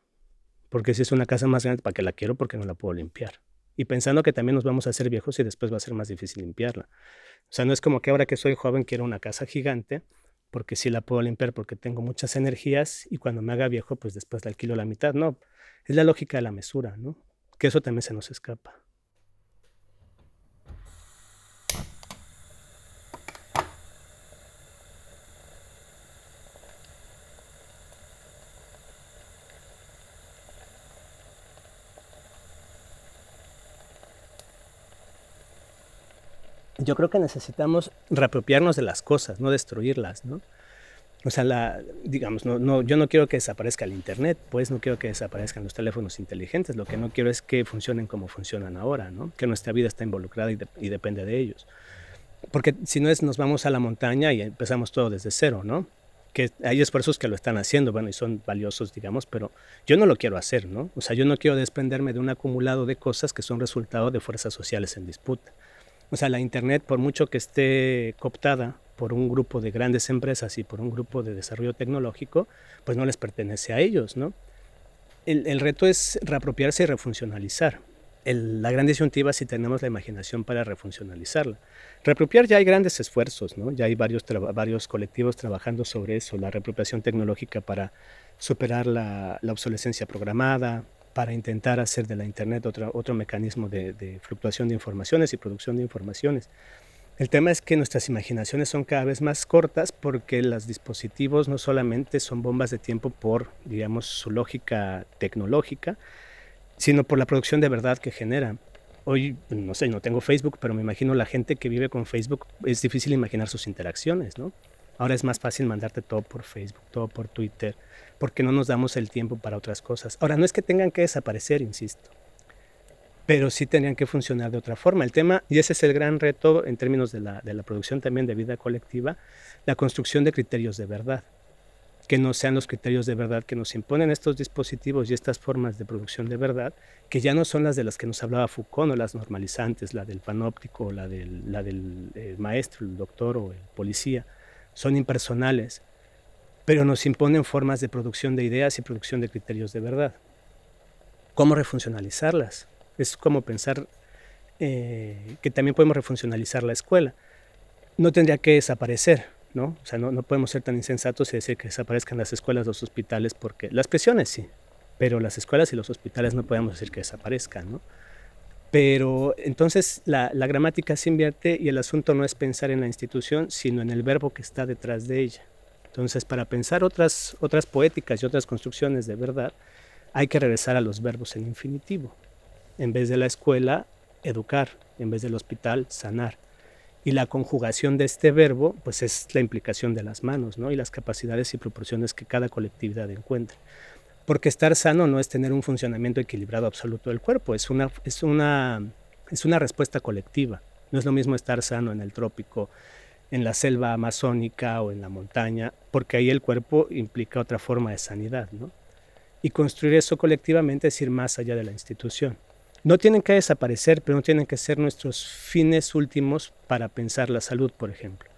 porque si es una casa más grande, ¿para qué la quiero? Porque no la puedo limpiar y pensando que también nos vamos a hacer viejos y después va a ser más difícil limpiarla. O sea, no es como que ahora que soy joven quiero una casa gigante, porque sí la puedo limpiar porque tengo muchas energías y cuando me haga viejo, pues después la alquilo la mitad. No, es la lógica de la mesura, ¿no? Que eso también se nos escapa. Yo creo que necesitamos reapropiarnos de las cosas, no destruirlas, ¿no? O sea, la, digamos, no, no, yo no quiero que desaparezca el Internet, pues no quiero que desaparezcan los teléfonos inteligentes, lo que no quiero es que funcionen como funcionan ahora, ¿no? Que nuestra vida está involucrada y, y depende de ellos. Porque si no es, nos vamos a la montaña y empezamos todo desde cero, ¿no? Que hay esfuerzos que lo están haciendo, bueno, y son valiosos, digamos, pero yo no lo quiero hacer, ¿no? O sea, yo no quiero desprenderme de un acumulado de cosas que son resultado de fuerzas sociales en disputa. O sea, la Internet, por mucho que esté cooptada por un grupo de grandes empresas y por un grupo de desarrollo tecnológico, pues no les pertenece a ellos, ¿no? El, reto es reapropiarse y refuncionalizar. la gran disyuntiva si tenemos la imaginación para refuncionalizarla. Reapropiar ya hay grandes esfuerzos, ¿no? Ya hay varios, colectivos trabajando sobre eso, la reapropiación tecnológica para superar la obsolescencia programada, para intentar hacer de la Internet otro, otro mecanismo de, fluctuación de informaciones y producción de informaciones. El tema es que nuestras imaginaciones son cada vez más cortas porque los dispositivos no solamente son bombas de tiempo por, digamos, su lógica tecnológica, sino por la producción de verdad que generan. Hoy, no sé, no tengo Facebook, pero me imagino la gente que vive con Facebook, es difícil imaginar sus interacciones, ¿no? Ahora es más fácil mandarte todo por Facebook, todo por Twitter, porque no nos damos el tiempo para otras cosas. Ahora, no es que tengan que desaparecer, insisto, pero sí tenían que funcionar de otra forma. El tema, y ese es el gran reto en términos de la, de la producción también de vida colectiva, la construcción de criterios de verdad que no sean los criterios de verdad que nos imponen estos dispositivos y estas formas de producción de verdad, que ya no son las de las que nos hablaba Foucault, o las normalizantes, la del panóptico, la del, la del eh, maestro, el doctor o el policía, son impersonales, pero nos imponen formas de producción de ideas y producción de criterios de verdad. ¿Cómo refuncionalizarlas? Es como pensar eh, que también podemos refuncionalizar la escuela. No tendría que desaparecer, ¿no? O sea, no, no, podemos ser tan insensatos y decir que desaparezcan las escuelas, los hospitales, porque las prisiones sí, pero las escuelas y los hospitales no podemos decir que desaparezcan, ¿no? Pero entonces la, la, gramática se invierte y el asunto no es pensar en la institución, sino en el verbo que está detrás de ella. Entonces, para pensar otras, otras poéticas y otras construcciones de verdad, hay que regresar a los verbos en infinitivo. En vez de la escuela, educar. En vez del hospital, sanar. Y la conjugación de este verbo, pues es la implicación de las manos, ¿no? Y las capacidades y proporciones que cada colectividad encuentre. Porque estar sano no es tener un funcionamiento equilibrado absoluto del cuerpo, es una, es una, es una respuesta colectiva. No es lo mismo estar sano en el trópico, en la selva amazónica o en la montaña, porque ahí el cuerpo implica otra forma de sanidad, ¿no? Y construir eso colectivamente es ir más allá de la institución no tienen que desaparecer, pero no tienen que ser nuestros fines últimos para pensar la salud, por ejemplo.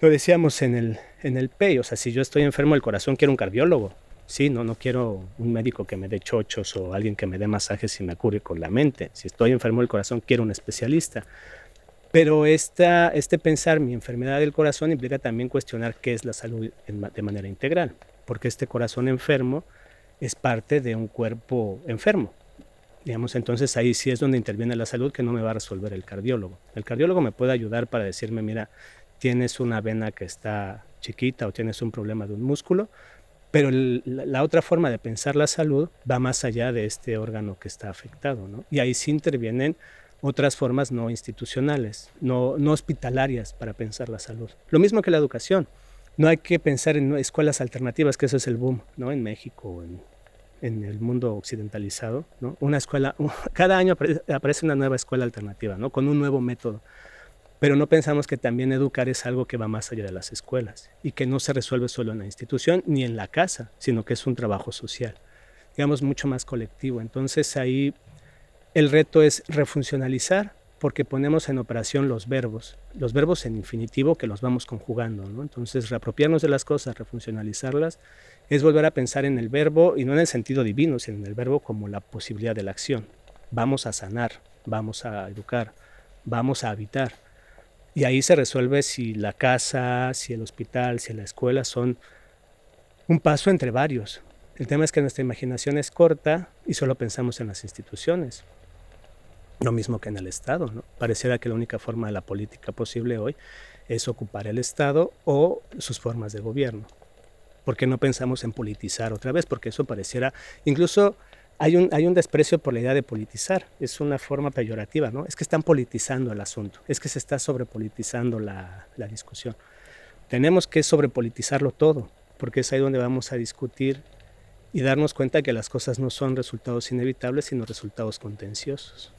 Lo decíamos en el, en el PEI, o sea, si yo estoy enfermo del corazón, quiero un cardiólogo. Sí, no, no quiero un médico que me dé chochos o alguien que me dé masajes y me cure con la mente. Si estoy enfermo del corazón, quiero un especialista. Pero esta, este pensar mi enfermedad del corazón implica también cuestionar qué es la salud de manera integral, porque este corazón enfermo es parte de un cuerpo enfermo. Digamos, entonces ahí sí es donde interviene la salud que no me va a resolver el cardiólogo. El cardiólogo me puede ayudar para decirme, mira, tienes una vena que está chiquita o tienes un problema de un músculo, pero la, otra forma de pensar la salud va más allá de este órgano que está afectado, ¿no? Y ahí sí intervienen otras formas no institucionales, no, no hospitalarias para pensar la salud. Lo mismo que la educación. No hay que pensar en escuelas alternativas, que eso es el boom, ¿no? En México, en en el mundo occidentalizado, ¿no? Una escuela, *laughs* cada año aparece una nueva escuela alternativa, ¿no? Con un nuevo método. Pero no pensamos que también educar es algo que va más allá de las escuelas y que no se resuelve solo en la institución ni en la casa, sino que es un trabajo social, digamos, mucho más colectivo. Entonces ahí el reto es refuncionalizar porque ponemos en operación los verbos, los verbos en infinitivo que los vamos conjugando, ¿no? Entonces reapropiarnos de las cosas, refuncionalizarlas es volver a pensar en el verbo y no en el sentido divino, sino en el verbo como la posibilidad de la acción. Vamos a sanar, vamos a educar, vamos a habitar. Y ahí se resuelve si la casa, si el hospital, si la escuela son un paso entre varios. El tema es que nuestra imaginación es corta y solo pensamos en las instituciones. Lo mismo que en el Estado. ¿no? Pareciera que la única forma de la política posible hoy es ocupar el Estado o sus formas de gobierno. ¿Por qué no pensamos en politizar otra vez? Porque eso pareciera, incluso hay un, desprecio por la idea de politizar, es una forma peyorativa, ¿no? Es que están politizando el asunto, es que se está sobrepolitizando la, la discusión. Tenemos que sobrepolitizarlo todo, porque es ahí donde vamos a discutir y darnos cuenta que las cosas no son resultados inevitables, sino resultados contenciosos.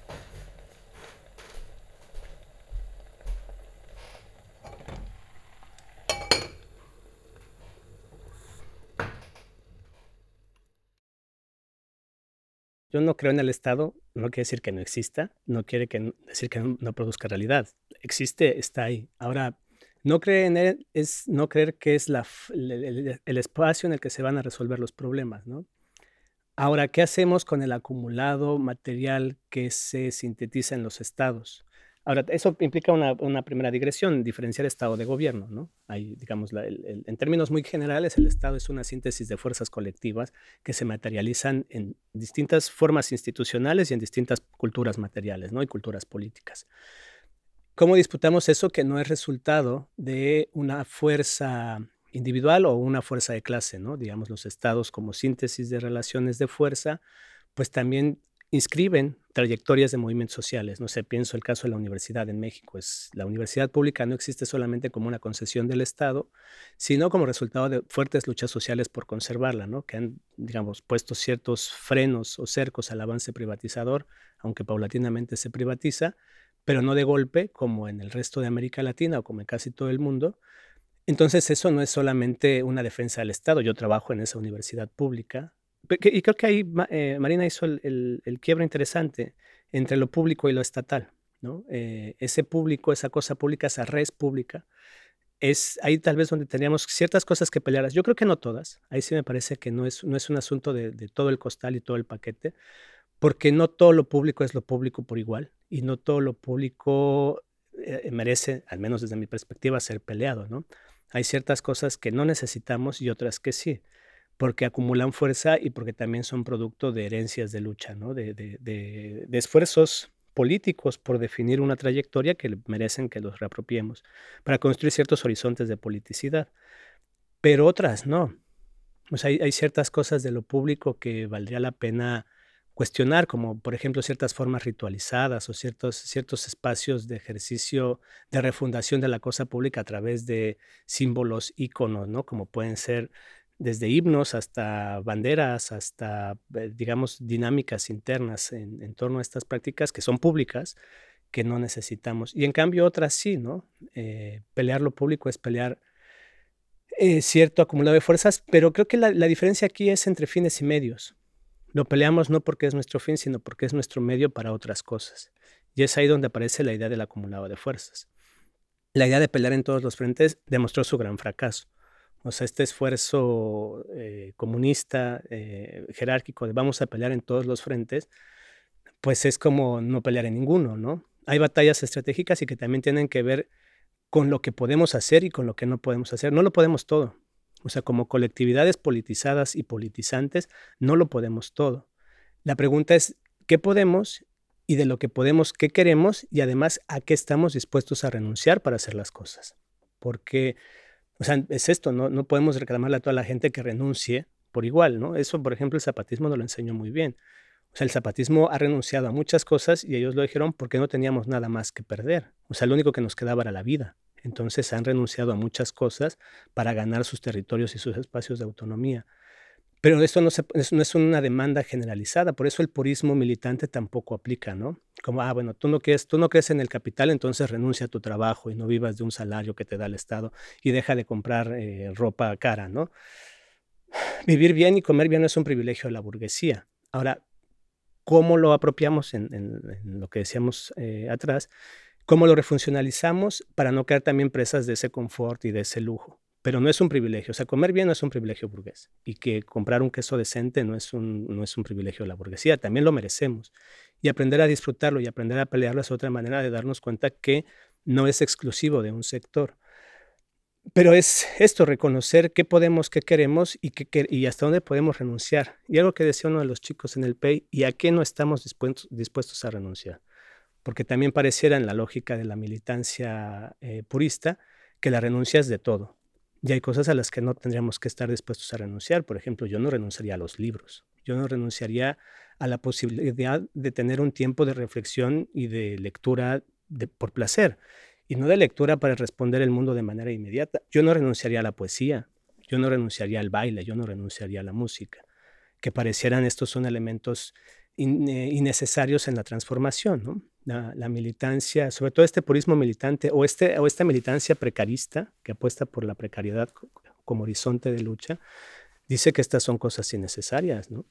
Yo no creo en el Estado, no quiere decir que no exista, no quiere decir que no, produzca realidad. Existe, está ahí. Ahora, no creer en él es no creer que es el, el, espacio en el que se van a resolver los problemas, ¿no? Ahora, ¿qué hacemos con el acumulado material que se sintetiza en los estados? Ahora, eso implica una, primera digresión, diferenciar Estado de gobierno, ¿no? Hay, digamos, en términos muy generales, el Estado es una síntesis de fuerzas colectivas que se materializan en distintas formas institucionales y en distintas culturas materiales, ¿no? Y culturas políticas. ¿Cómo disputamos eso que no es resultado de una fuerza individual o una fuerza de clase, ¿no? Digamos, los estados como síntesis de relaciones de fuerza, pues también inscriben trayectorias de movimientos sociales. No sé, pienso el caso de la universidad en México. Es, la universidad pública no existe solamente como una concesión del Estado, sino como resultado de fuertes luchas sociales por conservarla, ¿no? que han, digamos, puesto ciertos frenos o cercos al avance privatizador, aunque paulatinamente se privatiza, pero no de golpe, como en el resto de América Latina o como en casi todo el mundo. Entonces, eso no es solamente una defensa del Estado. Yo trabajo en esa universidad pública, y creo que ahí eh, Marina hizo el, el, quiebro interesante entre lo público y lo estatal. ¿no? Eh, ese público, esa cosa pública, esa red pública, es ahí tal vez donde teníamos ciertas cosas que pelear. Yo creo que no todas. Ahí sí me parece que no es, no es un asunto de, de todo el costal y todo el paquete, porque no todo lo público es lo público por igual y no todo lo público eh, merece, al menos desde mi perspectiva, ser peleado. ¿no? Hay ciertas cosas que no necesitamos y otras que sí porque acumulan fuerza y porque también son producto de herencias de lucha, de, esfuerzos políticos por definir una trayectoria que merecen que los reapropiemos, para construir ciertos horizontes de politicidad. Pero otras no. O hay ciertas cosas de lo público que valdría la pena cuestionar, como por ejemplo ciertas formas ritualizadas o ciertos, ciertos espacios de ejercicio de refundación de la cosa pública a través de símbolos, íconos, ¿no? Como pueden ser desde himnos hasta banderas, hasta, eh, digamos, dinámicas internas en, torno a estas prácticas que son públicas, que no necesitamos. Y en cambio otras sí, ¿no? Eh, pelear lo público es pelear eh, cierto acumulado de fuerzas, pero creo que la, la, diferencia aquí es entre fines y medios. Lo peleamos no porque es nuestro fin, sino porque es nuestro medio para otras cosas. Y es ahí donde aparece la idea del acumulado de fuerzas. La idea de pelear en todos los frentes demostró su gran fracaso. O sea, este esfuerzo eh, comunista, eh, jerárquico, de vamos a pelear en todos los frentes, pues es como no pelear en ninguno, ¿no? Hay batallas estratégicas y que también tienen que ver con lo que podemos hacer y con lo que no podemos hacer. No lo podemos todo. O sea, como colectividades politizadas y politizantes, no lo podemos todo. La pregunta es, ¿qué podemos? Y de lo que podemos, ¿qué queremos? Y además, ¿a qué estamos dispuestos a renunciar para hacer las cosas? Porque o sea, es esto, ¿no? No podemos reclamarle a toda la gente que renuncie por igual, ¿no? Eso, por ejemplo, el zapatismo nos lo enseñó muy bien. O sea, el zapatismo ha renunciado a muchas cosas y ellos lo dijeron porque no teníamos nada más que perder. O sea, lo único que nos quedaba era la vida. Entonces han renunciado a muchas cosas para ganar sus territorios y sus espacios de autonomía. Pero esto no, no, es una demanda generalizada, por eso el purismo militante tampoco aplica, ¿no? Como, ah, bueno, tú no, crees, tú no crees en el capital, entonces renuncia a tu trabajo y no vivas de un salario que te da el Estado y deja de comprar eh, ropa cara, ¿no? *sighs* Vivir bien y comer bien no es un privilegio de la burguesía. Ahora, ¿cómo lo apropiamos en, lo que decíamos eh, atrás? ¿Cómo lo refuncionalizamos para no quedar también presas de ese confort y de ese lujo? Pero no es un privilegio. O sea, comer bien no es un privilegio burgués y que comprar un queso decente no es un, no es un privilegio de la burguesía, también lo merecemos. Y aprender a disfrutarlo y aprender a pelearlo es otra manera de darnos cuenta que no es exclusivo de un sector. Pero es esto, reconocer qué podemos, qué queremos y, qué, y hasta dónde podemos renunciar. Y algo que decía uno de los chicos en el PEI, y a qué no estamos dispuestos, dispuestos a renunciar. Porque también pareciera en la lógica de la militancia eh, purista que la renuncia es de todo. Y hay cosas a las que no tendríamos que estar dispuestos a renunciar. Por ejemplo, yo no renunciaría a los libros. Yo no renunciaría a la posibilidad de tener un tiempo de reflexión y de lectura por placer. Y no de lectura para responder el mundo de manera inmediata. Yo no renunciaría a la poesía. Yo no renunciaría al baile. Yo no renunciaría a la música. Que parecieran estos son elementos eh, innecesarios en la transformación. ¿no? La, militancia, sobre todo este purismo militante o, este, o esta militancia precarista que apuesta por la precariedad como horizonte de lucha, dice que estas son cosas innecesarias, ¿no?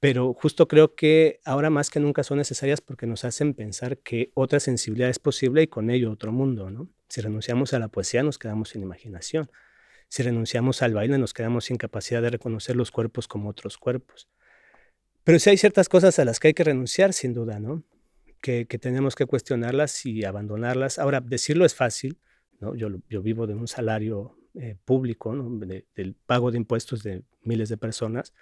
Pero justo creo que ahora más que nunca son necesarias porque nos hacen pensar que otra sensibilidad es posible y con ello otro mundo, ¿no? Si renunciamos a la poesía nos quedamos sin imaginación. Si renunciamos al baile nos quedamos sin capacidad de reconocer los cuerpos como otros cuerpos. Pero sí hay ciertas cosas a las que hay que renunciar, sin duda, ¿no? Que, tenemos que cuestionarlas y abandonarlas. Ahora, decirlo es fácil, ¿no? yo, vivo de un salario eh, público, del pago de impuestos de miles de personas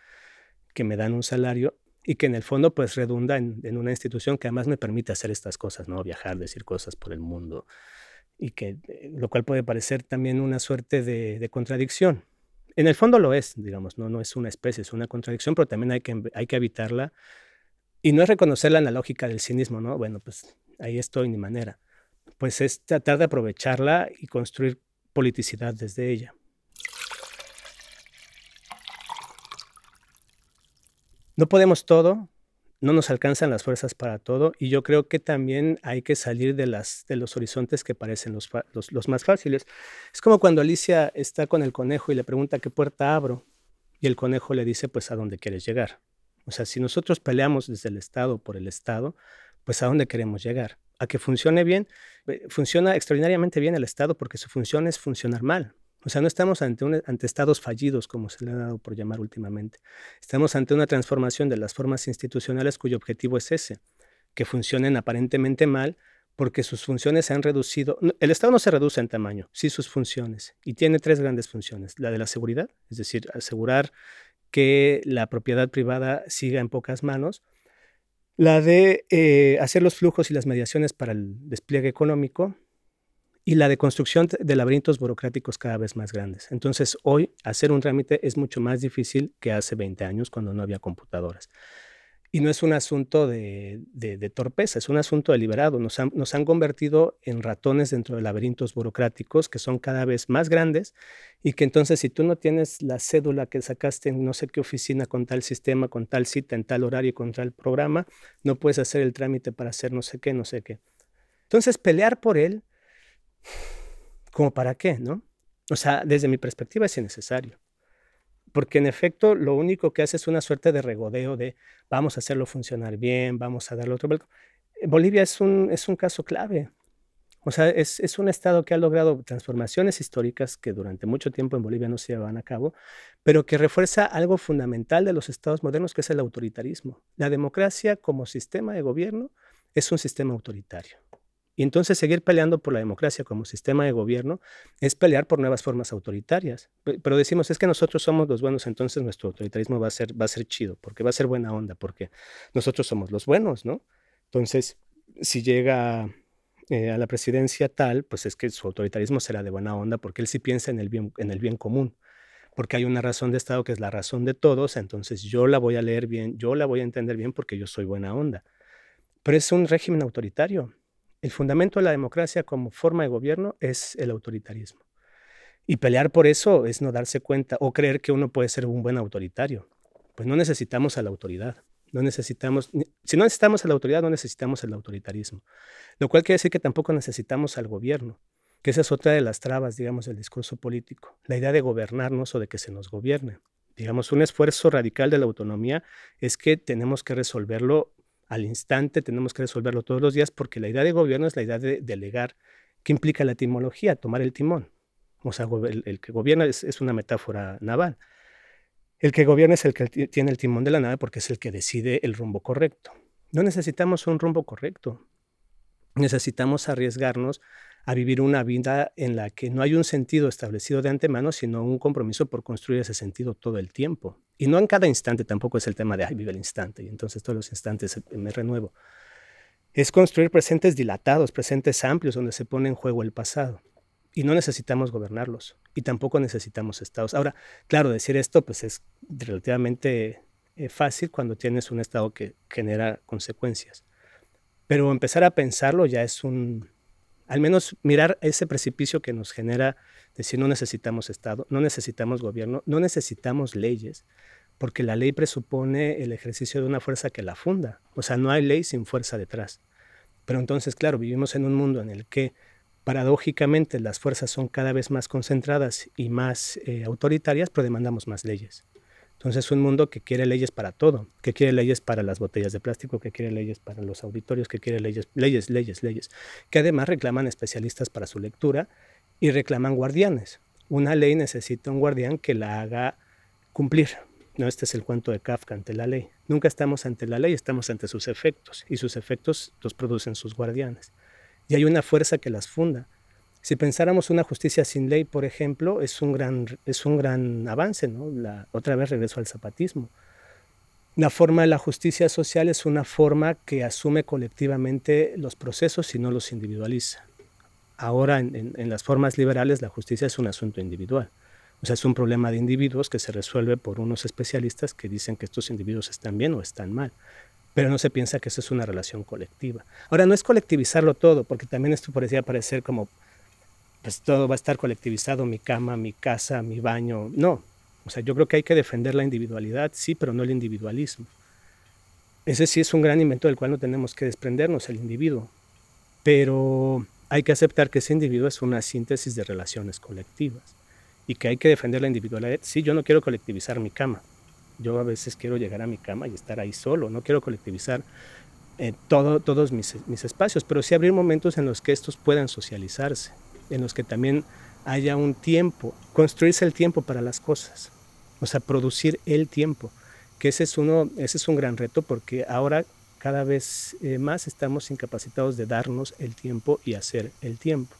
que me dan un salario y que en el fondo pues redunda en, una institución que además me permite hacer estas cosas, ¿no? Viajar, decir cosas por el mundo y que eh, lo cual puede parecer también una suerte de, de, contradicción. En el fondo lo es, digamos, no, no es una especie, es una contradicción, pero también hay que, hay que evitarla Y no es reconocer la analógica del cinismo, ¿no? Bueno, pues ahí estoy, ni manera. Pues es tratar de aprovecharla y construir politicidad desde ella. No podemos todo, no nos alcanzan las fuerzas para todo y yo creo que también hay que salir de, las, de los horizontes que parecen los, los, más fáciles. Es como cuando Alicia está con el conejo y le pregunta qué puerta abro y el conejo le dice pues a dónde quieres llegar. O sea, si nosotros peleamos desde el Estado por el Estado, pues a dónde queremos llegar. A que funcione bien, eh, funciona extraordinariamente bien el Estado porque su función es funcionar mal. O sea, no estamos ante, ante estados fallidos, como se le ha dado por llamar últimamente. Estamos ante una transformación de las formas institucionales cuyo objetivo es ese, que funcionen aparentemente mal porque sus funciones se han reducido. El Estado no se reduce en tamaño, sí sus funciones, y tiene tres grandes funciones. La de la seguridad, es decir, asegurar que la propiedad privada siga en pocas manos. La de eh, hacer los flujos y las mediaciones para el despliegue económico, y la de construcción de laberintos burocráticos cada vez más grandes. Entonces, hoy hacer un trámite es mucho más difícil que hace 20 años cuando no había computadoras. Y no es un asunto de, torpeza, es un asunto deliberado. Nos han, nos han convertido en ratones dentro de laberintos burocráticos que son cada vez más grandes y que entonces si tú no tienes la cédula que sacaste en no sé qué oficina con tal sistema, con tal cita, en tal horario, con tal programa, no puedes hacer el trámite para hacer no sé qué, no sé qué. Entonces, pelear por él ¿Como para qué, no? O sea, desde mi perspectiva es innecesario. Porque en efecto lo único que hace es una suerte de regodeo de vamos a hacerlo funcionar bien, vamos a darle otro Bolivia es un, es un caso clave. O sea, es, es, un estado que ha logrado transformaciones históricas que durante mucho tiempo en Bolivia no se llevaban a cabo, pero que refuerza algo fundamental de los estados modernos, que es el autoritarismo. La democracia como sistema de gobierno es un sistema autoritario. Y entonces seguir peleando por la democracia como sistema de gobierno es pelear por nuevas formas autoritarias. Pero decimos, es que nosotros somos los buenos, entonces nuestro autoritarismo va a ser, va a ser chido, porque va a ser buena onda, porque nosotros somos los buenos, ¿no? Entonces, si llega eh, a la presidencia tal, pues es que su autoritarismo será de buena onda, porque él sí piensa en el bien, en el bien común porque hay una razón de Estado que es la razón de todos, entonces yo la voy a leer bien, yo la voy a entender bien porque yo soy buena onda. Pero es un régimen autoritario, el fundamento de la democracia como forma de gobierno es el autoritarismo. Y pelear por eso es no darse cuenta o creer que uno puede ser un buen autoritario. Pues no necesitamos a la autoridad. No necesitamos, si no necesitamos a la autoridad, no necesitamos el autoritarismo. Lo cual quiere decir que tampoco necesitamos al gobierno, que esa es otra de las trabas, digamos, del discurso político. La idea de gobernarnos o de que se nos gobierne. Digamos, un esfuerzo radical de la autonomía es que tenemos que resolverlo al instante, tenemos que resolverlo todos los días porque la idea de gobierno es la idea de delegar. ¿Qué implica la etimología? Tomar el timón. O sea, el, que gobierna es, una metáfora naval. El que gobierna es el que tiene el timón de la nave porque es el que decide el rumbo correcto. No necesitamos un rumbo correcto. Necesitamos arriesgarnos a vivir una vida en la que no hay un sentido establecido de antemano, sino un compromiso por construir ese sentido todo el tiempo. Y no en cada instante, tampoco es el tema de, ay, vive el instante, y entonces todos los instantes me renuevo. Es construir presentes dilatados, presentes amplios, donde se pone en juego el pasado. Y no necesitamos gobernarlos, y tampoco necesitamos estados. Ahora, claro, decir esto pues es relativamente eh, fácil cuando tienes un estado que genera consecuencias. Pero empezar a pensarlo ya es un, al menos mirar ese precipicio que nos genera decir no necesitamos Estado, no necesitamos gobierno, no necesitamos leyes, porque la ley presupone el ejercicio de una fuerza que la funda. O sea, no hay ley sin fuerza detrás. Pero entonces, claro, vivimos en un mundo en el que paradójicamente las fuerzas son cada vez más concentradas y más eh, autoritarias, pero demandamos más leyes. Entonces, un mundo que quiere leyes para todo, que quiere leyes para las botellas de plástico, que quiere leyes para los auditorios, que quiere leyes, leyes, leyes, leyes, que además reclaman especialistas para su lectura y reclaman guardianes. Una ley necesita un guardián que la haga cumplir. No, este es el cuento de Kafka ante la ley. Nunca estamos ante la ley, estamos ante sus efectos y sus efectos los producen sus guardianes. Y hay una fuerza que las funda. Si pensáramos una justicia sin ley, por ejemplo, es un gran, es un gran avance, ¿no? La, otra vez regreso al zapatismo. La forma de la justicia social es una forma que asume colectivamente los procesos y no los individualiza. Ahora, en, en, las formas liberales, la justicia es un asunto individual. O sea, es un problema de individuos que se resuelve por unos especialistas que dicen que estos individuos están bien o están mal. pero no se piensa que eso es una relación colectiva. Ahora, no es colectivizarlo todo, porque también esto podría parecer como, pues todo va a estar colectivizado, mi cama, mi casa, mi baño. No, o sea, yo creo que hay que defender la individualidad, sí, pero no el individualismo. Ese sí es un gran invento del cual no tenemos que desprendernos, el individuo. Pero hay que aceptar que ese individuo es una síntesis de relaciones colectivas y que hay que defender la individualidad. Sí, yo no quiero colectivizar mi cama. Yo a veces quiero llegar a mi cama y estar ahí solo. No quiero colectivizar eh, todo, todos mis, mis espacios, pero sí abrir momentos en los que estos puedan socializarse, en los que también haya un tiempo, construirse el tiempo para las cosas, o sea, producir el tiempo, que ese es, uno, ese es un gran reto porque ahora cada vez eh, más estamos incapacitados de darnos el tiempo y hacer el tiempo.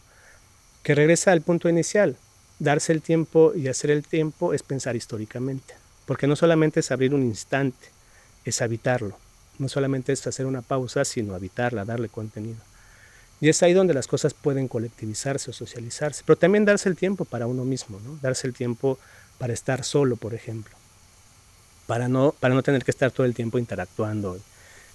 Que regresa al punto inicial, darse el tiempo y hacer el tiempo es pensar históricamente, porque no solamente es abrir un instante, es habitarlo, no solamente es hacer una pausa, sino habitarla, darle contenido. Y es ahí donde las cosas pueden colectivizarse o socializarse, pero también darse el tiempo para uno mismo, ¿no? darse el tiempo para estar solo, por ejemplo, para no, para no tener que estar todo el tiempo interactuando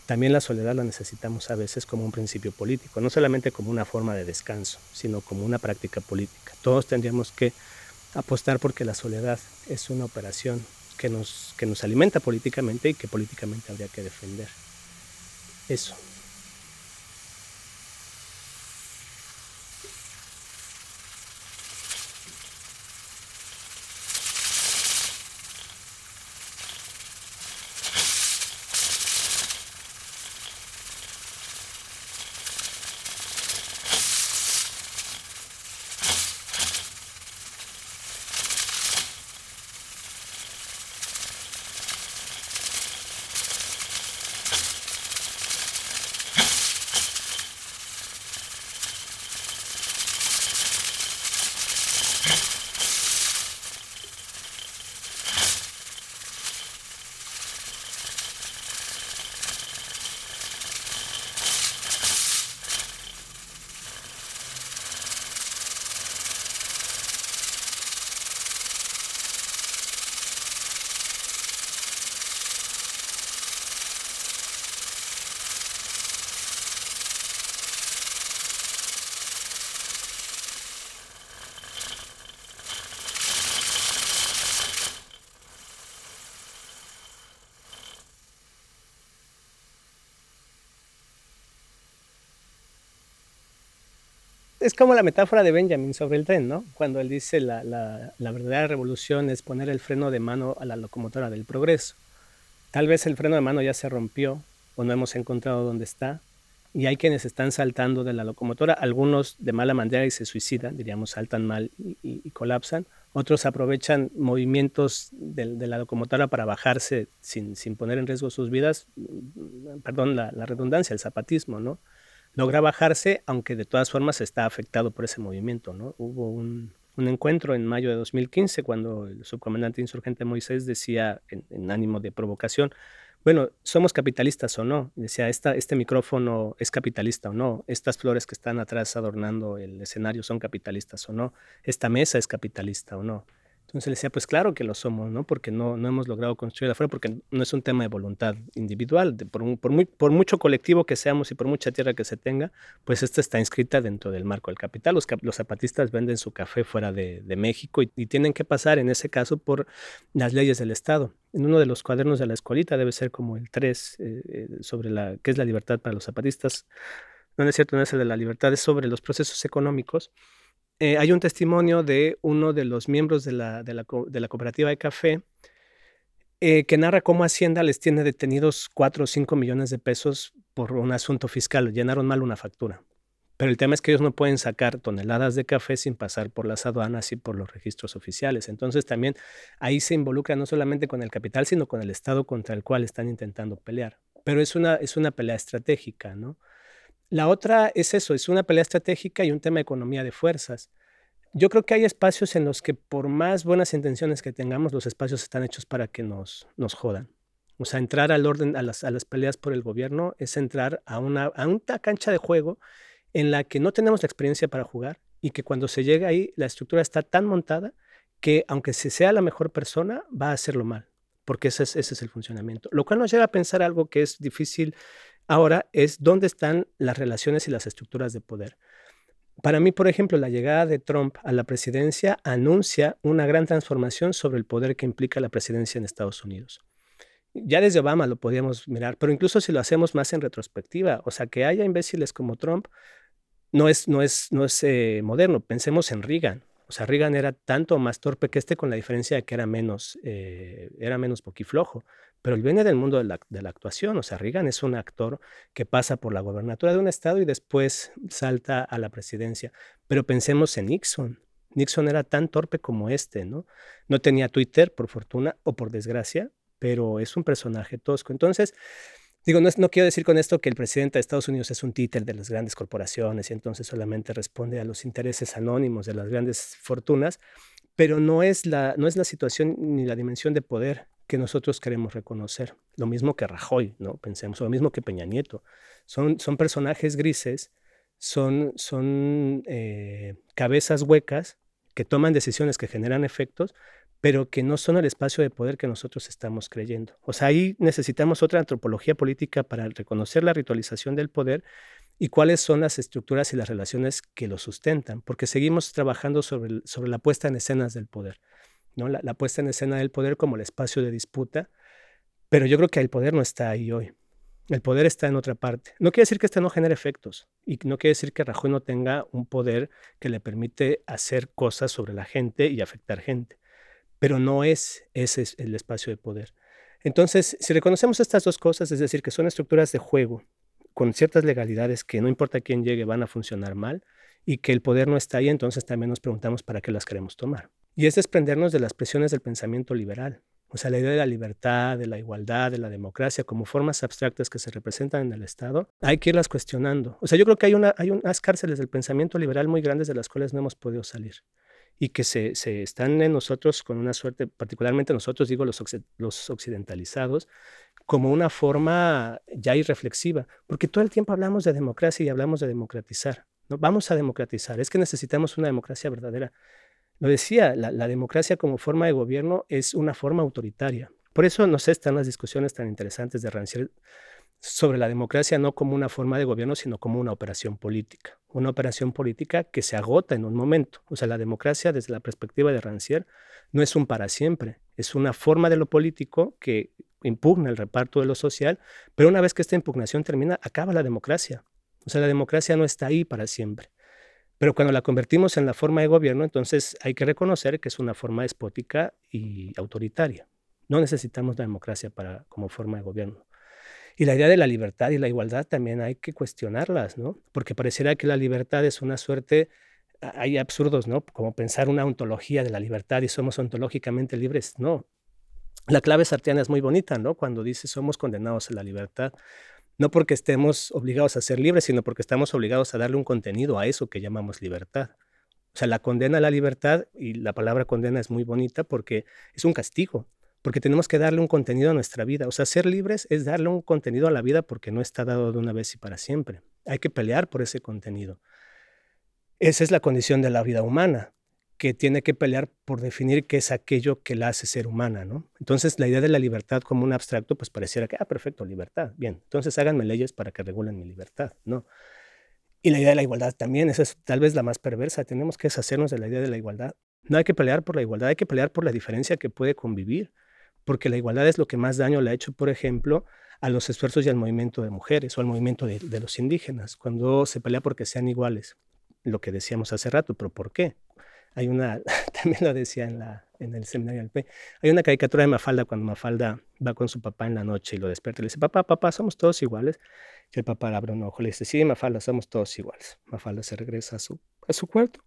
también la soledad la necesitamos a veces como un principio político, no solamente como una forma de descanso, sino como una práctica política. Todos tendríamos que apostar porque la soledad es una operación que nos, que nos alimenta políticamente y que políticamente habría que defender. Eso. Es como la metáfora de Benjamin sobre el tren, ¿no? Cuando él dice la, la, verdadera revolución es poner el freno de mano a la locomotora del progreso. Tal vez el freno de mano ya se rompió o no hemos encontrado dónde está y hay quienes están saltando de la locomotora, algunos de mala manera y se suicidan, diríamos, saltan mal y, colapsan, otros aprovechan movimientos de, la locomotora para bajarse sin, sin, poner en riesgo sus vidas, perdón, la, la redundancia, el zapatismo, ¿no? Logra bajarse, aunque de todas formas está afectado por ese movimiento. ¿no? Hubo un, encuentro en mayo de 2015 cuando el subcomandante insurgente Moisés decía en, ánimo de provocación, bueno, ¿somos capitalistas o no? Decía, Esta, este micrófono es capitalista o no, estas flores que están atrás adornando el escenario son capitalistas o no, esta mesa es capitalista o no. Entonces le decía, pues claro que lo somos, ¿no? Porque no, no hemos logrado construir afuera, porque no es un tema de voluntad individual. por, por, muy, por, mucho colectivo que seamos y por mucha tierra que se tenga, pues esta está inscrita dentro del marco del capital. Los, los zapatistas venden su café fuera de, de México y, tienen que pasar, en ese caso, por las leyes del Estado. En uno de los cuadernos de la escuelita debe ser como el 3, eh, eh, sobre la, qué es la libertad para los zapatistas. No, es cierto, no es el de la libertad, es sobre los procesos económicos eh, hay un testimonio de uno de los miembros de la, cooperativa de café eh, que narra cómo Hacienda les tiene detenidos 4 o 5 millones de pesos por un asunto fiscal. Llenaron mal una factura. Pero el tema es que ellos no pueden sacar toneladas de café sin pasar por las aduanas y por los registros oficiales. Entonces también ahí se involucra no solamente con el capital, sino con el Estado contra el cual están intentando pelear. Pero es una, es una pelea estratégica, ¿no? La otra es eso, es una pelea estratégica y un tema de economía de fuerzas. Yo creo que hay espacios en los que por más buenas intenciones que tengamos, los espacios están hechos para que nos, nos jodan. O sea, entrar al orden, a las, a las peleas por el gobierno es entrar a una, a una cancha de juego en la que no tenemos la experiencia para jugar y que cuando se llega ahí la estructura está tan montada que aunque se sea la mejor persona, va a hacerlo mal porque ese es, ese es el funcionamiento. Lo cual nos lleva a pensar algo que es difícil ahora, es dónde están las relaciones y las estructuras de poder. Para mí, por ejemplo, la llegada de Trump a la presidencia anuncia una gran transformación sobre el poder que implica la presidencia en Estados Unidos. Ya desde Obama lo podíamos mirar, pero incluso si lo hacemos más en retrospectiva, o sea, que haya imbéciles como Trump no es, no es, no es eh, moderno. Pensemos en Reagan. O sea, Reagan era tanto más torpe que este con la diferencia de que era menos, eh, era menos poquiflojo. Pero él viene del mundo de la, de la, actuación. O sea, Reagan es un actor que pasa por la gobernatura de un estado y después salta a la presidencia. Pero pensemos en Nixon. Nixon era tan torpe como este, ¿no? No tenía Twitter, por fortuna o por desgracia, pero es un personaje tosco. Entonces, digo, no, no, quiero decir con esto que el presidente de Estados Unidos es un títer de las grandes corporaciones y entonces solamente responde a los intereses anónimos de las grandes fortunas, pero no es la, no es la situación ni la dimensión de poder que nosotros queremos reconocer. Lo mismo que Rajoy, ¿no? Pensemos, lo mismo que Peña Nieto. Son, son personajes grises, son, son eh, cabezas huecas que toman decisiones que generan efectos, pero que no son el espacio de poder que nosotros estamos creyendo. O sea, ahí necesitamos otra antropología política para reconocer la ritualización del poder y cuáles son las estructuras y las relaciones que lo sustentan, porque seguimos trabajando sobre, sobre la puesta en escenas del poder. La, puesta en escena del poder como el espacio de disputa, pero yo creo que el poder no está ahí hoy. El poder está en otra parte. No quiere decir que este no genere efectos y no quiere decir que Rajoy no tenga un poder que le permite hacer cosas sobre la gente y afectar gente, pero no es ese el espacio de poder. Entonces, si reconocemos estas dos cosas, es decir, que son estructuras de juego con ciertas legalidades que no importa quién llegue van a funcionar mal y que el poder no está ahí, entonces también nos preguntamos para qué las queremos tomar. Y es desprendernos de las presiones del pensamiento liberal. O sea, la idea de la libertad, de la igualdad, de la democracia como formas abstractas que se representan en el Estado, hay que irlas cuestionando. O sea, yo creo que hay, una, hay unas cárceles del pensamiento liberal muy grandes de las cuales no hemos podido salir y que se, se están en nosotros con una suerte, particularmente nosotros, digo los, los occidentalizados, como una forma ya irreflexiva, porque todo el tiempo hablamos de democracia y hablamos de democratizar. ¿no? Vamos a democratizar, es que necesitamos una democracia verdadera. Lo decía, la, democracia como forma de gobierno es una forma autoritaria. Por eso, no sé, están las discusiones tan interesantes de Rancière sobre la democracia no como una forma de gobierno, sino como una operación política. Una operación política que se agota en un momento. O sea, la democracia desde la perspectiva de Rancière no es un para siempre, es una forma de lo político que impugna el reparto de lo social, pero una vez que esta impugnación termina, acaba la democracia. O sea, la democracia no está ahí para siempre. Pero cuando la convertimos en la forma de gobierno, entonces hay que reconocer que es una forma despótica y autoritaria. No necesitamos la democracia para, como forma de gobierno. Y la idea de la libertad y la igualdad también hay que cuestionarlas, ¿no? Porque pareciera que la libertad es una suerte, hay absurdos, ¿no? Como pensar una ontología de la libertad y somos ontológicamente libres. No. La clave sartiana es muy bonita, ¿no? Cuando dice somos condenados a la libertad no porque estemos obligados a ser libres, sino porque estamos obligados a darle un contenido a eso que llamamos libertad. O sea, la condena a la libertad, y la palabra condena es muy bonita porque es un castigo, porque tenemos que darle un contenido a nuestra vida. O sea, ser libres es darle un contenido a la vida porque no está dado de una vez y para siempre. Hay que pelear por ese contenido. Esa es la condición de la vida humana que tiene que pelear por definir qué es aquello que la hace ser humana, ¿no? Entonces, la idea de la libertad como un abstracto, pues pareciera que, ah, perfecto, libertad, bien, entonces háganme leyes para que regulen mi libertad, ¿no? Y la idea de la igualdad también, esa es tal vez la más perversa, tenemos que deshacernos de la idea de la igualdad. No hay que pelear por la igualdad, hay que pelear por la diferencia que puede convivir, porque la igualdad es lo que más daño le ha hecho, por ejemplo, a los esfuerzos y al movimiento de mujeres o al movimiento de, de los indígenas, cuando se pelea porque sean iguales, lo que decíamos hace rato, pero ¿por qué? Hay una, *laughs* también lo decía en, la, en el seminario del P, hay una caricatura de Mafalda cuando Mafalda va con su papá en la noche y lo despierta y le dice, papá, papá, somos todos iguales. Y el papá abre un ojo y le dice, sí, Mafalda, somos todos iguales. Mafalda se regresa a su, a su cuarto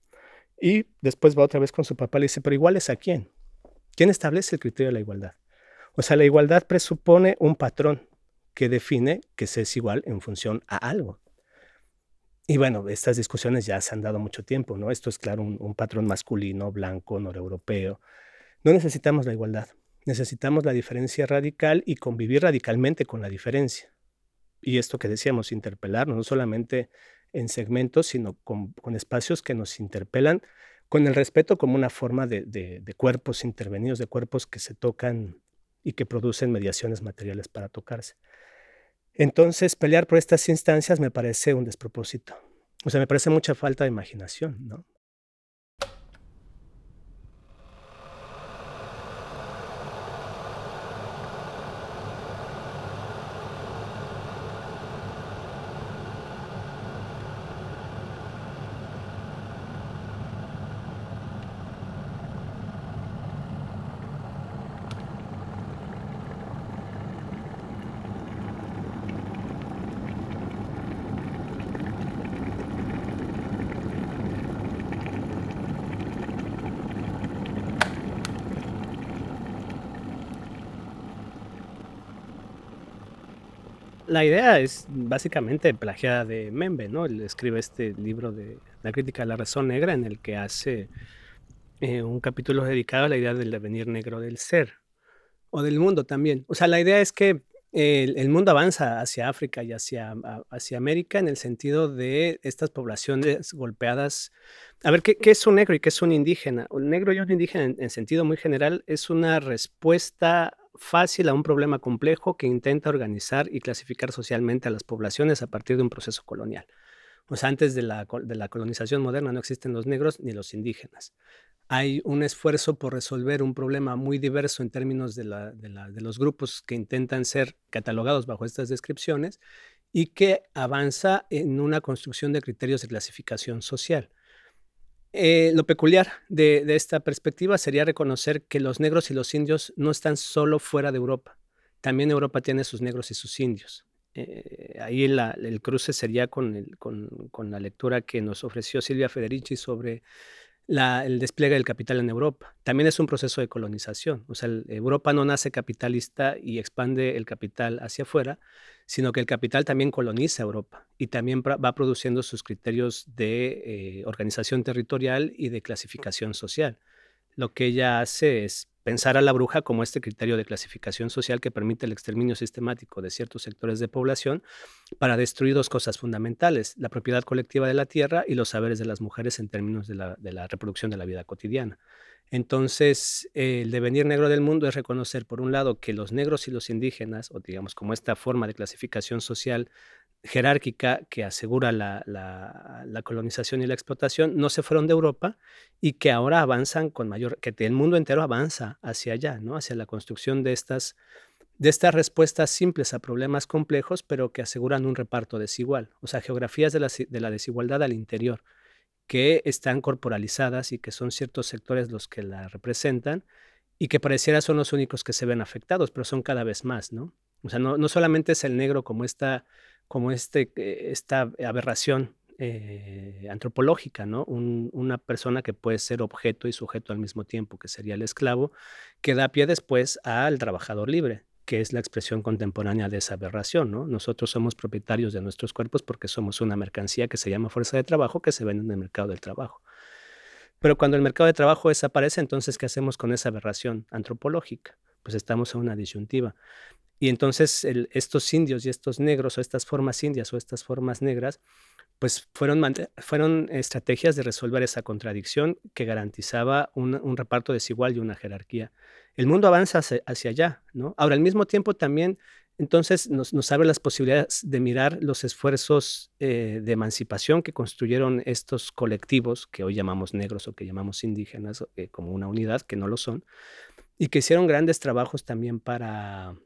y después va otra vez con su papá y le dice, pero iguales a quién? ¿Quién establece el criterio de la igualdad? O sea, la igualdad presupone un patrón que define que se es igual en función a algo. Y bueno, estas discusiones ya se han dado mucho tiempo, ¿no? Esto es claro un, patrón masculino, blanco, noreuropeo. No necesitamos la igualdad, necesitamos la diferencia radical y convivir radicalmente con la diferencia. Y esto que decíamos, interpelarnos, no solamente en segmentos, sino con, espacios que nos interpelan, con el respeto como una forma de, de, cuerpos intervenidos, de cuerpos que se tocan y que producen mediaciones materiales para tocarse. Entonces, pelear por estas instancias me parece un despropósito. O sea, me parece mucha falta de imaginación, ¿no? La idea es básicamente plagiada de Membe, ¿no? Él escribe este libro de La crítica de la razón negra en el que hace eh, un capítulo dedicado a la idea del devenir negro del ser o del mundo también. O sea, la idea es que el, mundo avanza hacia África y hacia, hacia América en el sentido de estas poblaciones golpeadas. A ver, ¿qué, es un negro y qué es un indígena? Un negro y un indígena en, en sentido muy general es una respuesta fácil a un problema complejo que intenta organizar y clasificar socialmente a las poblaciones a partir de un proceso colonial. O antes de la, colonización moderna no existen los negros ni los indígenas. Hay un esfuerzo por resolver un problema muy diverso en términos de, de los grupos que intentan ser catalogados bajo estas descripciones y que avanza en una construcción de criterios de clasificación social. Eh, lo peculiar de, esta perspectiva sería reconocer que los negros y los indios no están solo fuera de Europa. También Europa tiene sus negros y sus indios. Eh, ahí el cruce sería con, con, la lectura que nos ofreció Silvia Federici sobre el despliegue del capital en Europa. También es un proceso de colonización. O sea, Europa no nace capitalista y expande el capital hacia afuera, sino que el capital también coloniza Europa y también va produciendo sus criterios de eh, organización territorial y de clasificación social. Lo que ella hace es pensar a la bruja como este criterio de clasificación social que permite el exterminio sistemático de ciertos sectores de población para destruir dos cosas fundamentales, la propiedad colectiva de la tierra y los saberes de las mujeres en términos de la, reproducción de la vida cotidiana. Entonces, el devenir negro del mundo es reconocer, por un lado, que los negros y los indígenas, o digamos como esta forma de clasificación social jerárquica que asegura la, colonización y la explotación no se fueron de Europa y que ahora avanzan con mayor, que el mundo entero avanza hacia allá, ¿no? hacia la construcción de estas, de estas respuestas simples a problemas complejos, pero que aseguran un reparto desigual, o sea, geografías de la, de la desigualdad al interior, que están corporalizadas y que son ciertos sectores los que la representan y que pareciera son los únicos que se ven afectados, pero son cada vez más, ¿no? O sea, no, no solamente es el negro como esta como este, eh, esta aberración eh, antropológica, ¿no? una persona que puede ser objeto y sujeto al mismo tiempo, que sería el esclavo, que da pie después al trabajador libre, que es la expresión contemporánea de esa aberración, ¿no? Nosotros somos propietarios de nuestros cuerpos porque somos una mercancía que se llama fuerza de trabajo que se vende en el mercado del trabajo. Pero cuando el mercado de trabajo desaparece, entonces, ¿qué hacemos con esa aberración antropológica? Pues estamos en una disyuntiva. Y entonces estos indios y estos negros o estas formas indias o estas formas negras, pues fueron, fueron estrategias de resolver esa contradicción que garantizaba un, reparto desigual y una jerarquía. El mundo avanza hacia, allá, ¿no? Ahora, al mismo tiempo también, entonces nos, abre las posibilidades de mirar los esfuerzos eh, de emancipación que construyeron estos colectivos que hoy llamamos negros o que llamamos indígenas eh, como una unidad, que no lo son, y que hicieron grandes trabajos también para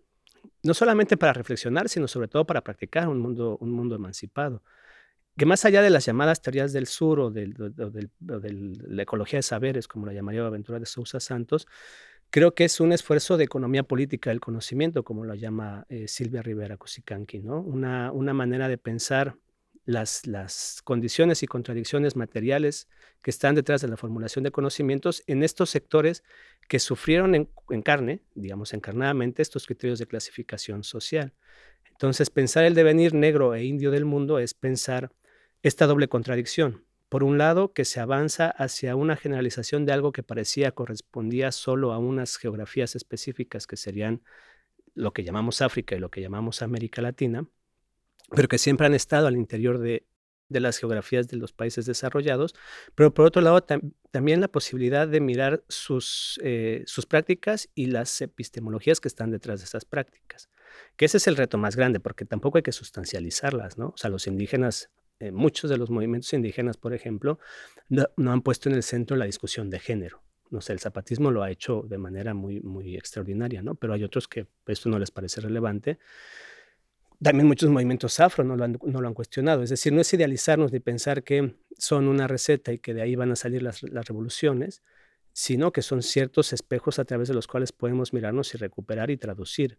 no solamente para reflexionar, sino sobre todo para practicar un mundo, un mundo emancipado. Que más allá de las llamadas teorías del sur o, de la ecología de saberes, como la llamaría Aventura de Sousa Santos, creo que es un esfuerzo de economía política del conocimiento, como lo llama eh, Silvia Rivera Cusicanqui, ¿no? Una, una manera de pensar las, las condiciones y contradicciones materiales que están detrás de la formulación de conocimientos en estos sectores que sufrieron en, carne, digamos encarnadamente, estos criterios de clasificación social. Entonces, pensar el devenir negro e indio del mundo es pensar esta doble contradicción. Por un lado, que se avanza hacia una generalización de algo que parecía correspondía solo a unas geografías específicas que serían lo que llamamos África y lo que llamamos América Latina, pero que siempre han estado al interior de, de las geografías de los países desarrollados, pero por otro lado también la posibilidad de mirar sus, eh, sus prácticas y las epistemologías que están detrás de esas prácticas. Que ese es el reto más grande, porque tampoco hay que sustancializarlas, ¿no? O sea, los indígenas, eh, muchos de los movimientos indígenas, por ejemplo, no, no, han puesto en el centro la discusión de género. No sé, el zapatismo lo ha hecho de manera muy, muy extraordinaria, ¿no? Pero hay otros que esto no les parece relevante. También muchos movimientos afro no lo, han, no lo han cuestionado. Es decir, no es idealizarnos ni pensar que son una receta y que de ahí van a salir las, las revoluciones, sino que son ciertos espejos a través de los cuales podemos mirarnos y recuperar y traducir,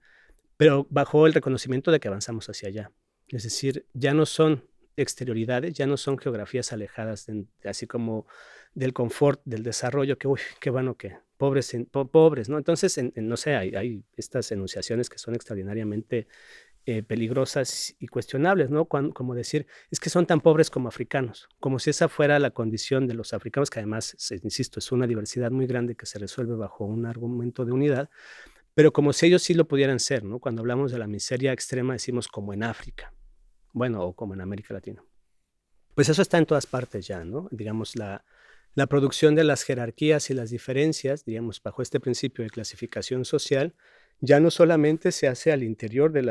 pero bajo el reconocimiento de que avanzamos hacia allá. Es decir, ya no son exterioridades, ya no son geografías alejadas, de, así como del confort, del desarrollo, que, uy, qué bueno que pobres, pobres, ¿no? Entonces, en, en, no sé, hay, hay, estas enunciaciones que son extraordinariamente eh, peligrosas y cuestionables, ¿no? como decir, es que son tan pobres como africanos, como si esa fuera la condición de los africanos, que además, insisto, es una diversidad muy grande que se resuelve bajo un argumento de unidad, pero como si ellos sí lo pudieran ser, ¿no? Cuando hablamos de la miseria extrema decimos como en África, bueno, o como en América Latina. Pues eso está en todas partes ya, ¿no? Digamos, la, la producción de las jerarquías y las diferencias, digamos, bajo este principio de clasificación social, ya no solamente se hace al interior de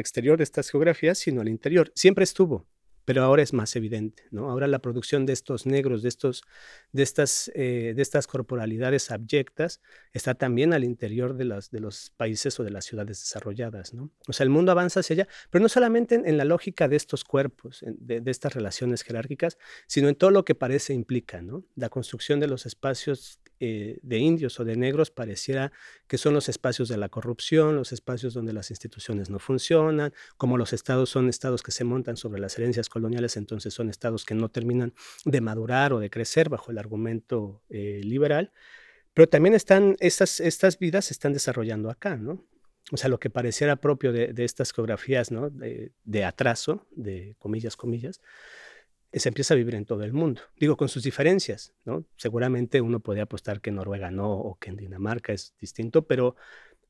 exterior de estas geografías, sino al interior. Siempre estuvo, pero ahora es más evidente, ¿no? Ahora la producción de estos negros, de, estos, de, estas, eh, de estas corporalidades abyectas, está también al interior de, los países o de las ciudades desarrolladas, ¿no? O sea, el mundo avanza hacia allá, pero no solamente en, en la lógica de estos cuerpos, de, de, estas relaciones jerárquicas, sino en todo lo que parece implica, ¿no? La construcción de los espacios eh, de indios o de negros pareciera que son los espacios de la corrupción, los espacios donde las instituciones no funcionan, como los estados son estados que se montan sobre las herencias coloniales, entonces son estados que no terminan de madurar o de crecer bajo el argumento eh, liberal. Pero también están, estas, estas vidas se están desarrollando acá, ¿no? O sea, lo que pareciera propio de, de estas geografías, ¿no? De, de atraso, de comillas, comillas, se empieza a vivir en todo el mundo. Digo, con sus diferencias, ¿no? Seguramente uno podría apostar que en Noruega no o que en Dinamarca es distinto, pero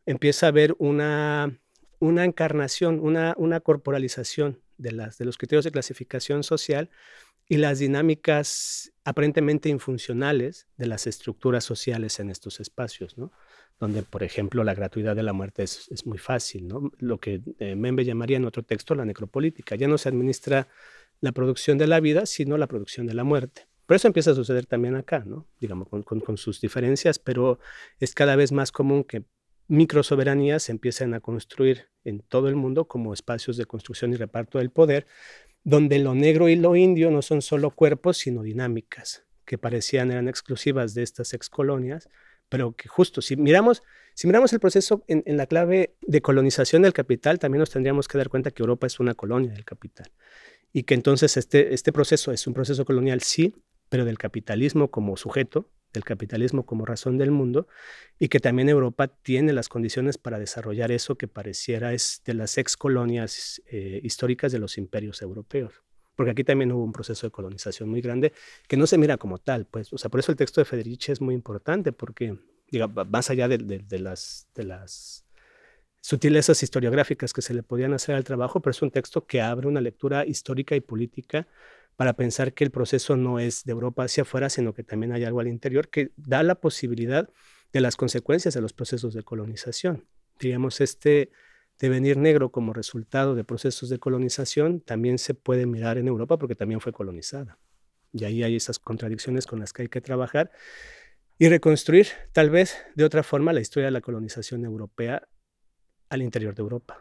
empieza a haber una, una encarnación, una, una corporalización de, las, de los criterios de clasificación social y las dinámicas aparentemente infuncionales de las estructuras sociales en estos espacios, ¿no? donde, por ejemplo, la gratuidad de la muerte es, es muy fácil, ¿no? lo que eh, Membe llamaría en otro texto la necropolítica. Ya no se administra la producción de la vida, sino la producción de la muerte. Por eso empieza a suceder también acá, ¿no? digamos, con, sus diferencias, pero es cada vez más común que microsoberanías se empiecen a construir en todo el mundo como espacios de construcción y reparto del poder, donde lo negro y lo indio no son solo cuerpos, sino dinámicas, que parecían eran exclusivas de estas excolonias, pero que justo, si miramos, si miramos el proceso en, en, la clave de colonización del capital, también nos tendríamos que dar cuenta que Europa es una colonia del capital y que entonces este, este proceso es un proceso colonial, sí, pero del capitalismo como sujeto, del capitalismo como razón del mundo, y que también Europa tiene las condiciones para desarrollar eso que pareciera es de las ex colonias eh, históricas de los imperios europeos. Porque aquí también hubo un proceso de colonización muy grande que no se mira como tal, pues, o sea, por eso el texto de Federici es muy importante, porque, diga, más allá de, de, las sutilezas historiográficas que se le podían hacer al trabajo, pero es un texto que abre una lectura histórica y política para pensar que el proceso no es de Europa hacia afuera, sino que también hay algo al interior que da la posibilidad de las consecuencias de los procesos de colonización. Digamos, este devenir negro como resultado de procesos de colonización también se puede mirar en Europa porque también fue colonizada. Y ahí hay esas contradicciones con las que hay que trabajar y reconstruir tal vez de otra forma la historia de la colonización europea al interior de Europa.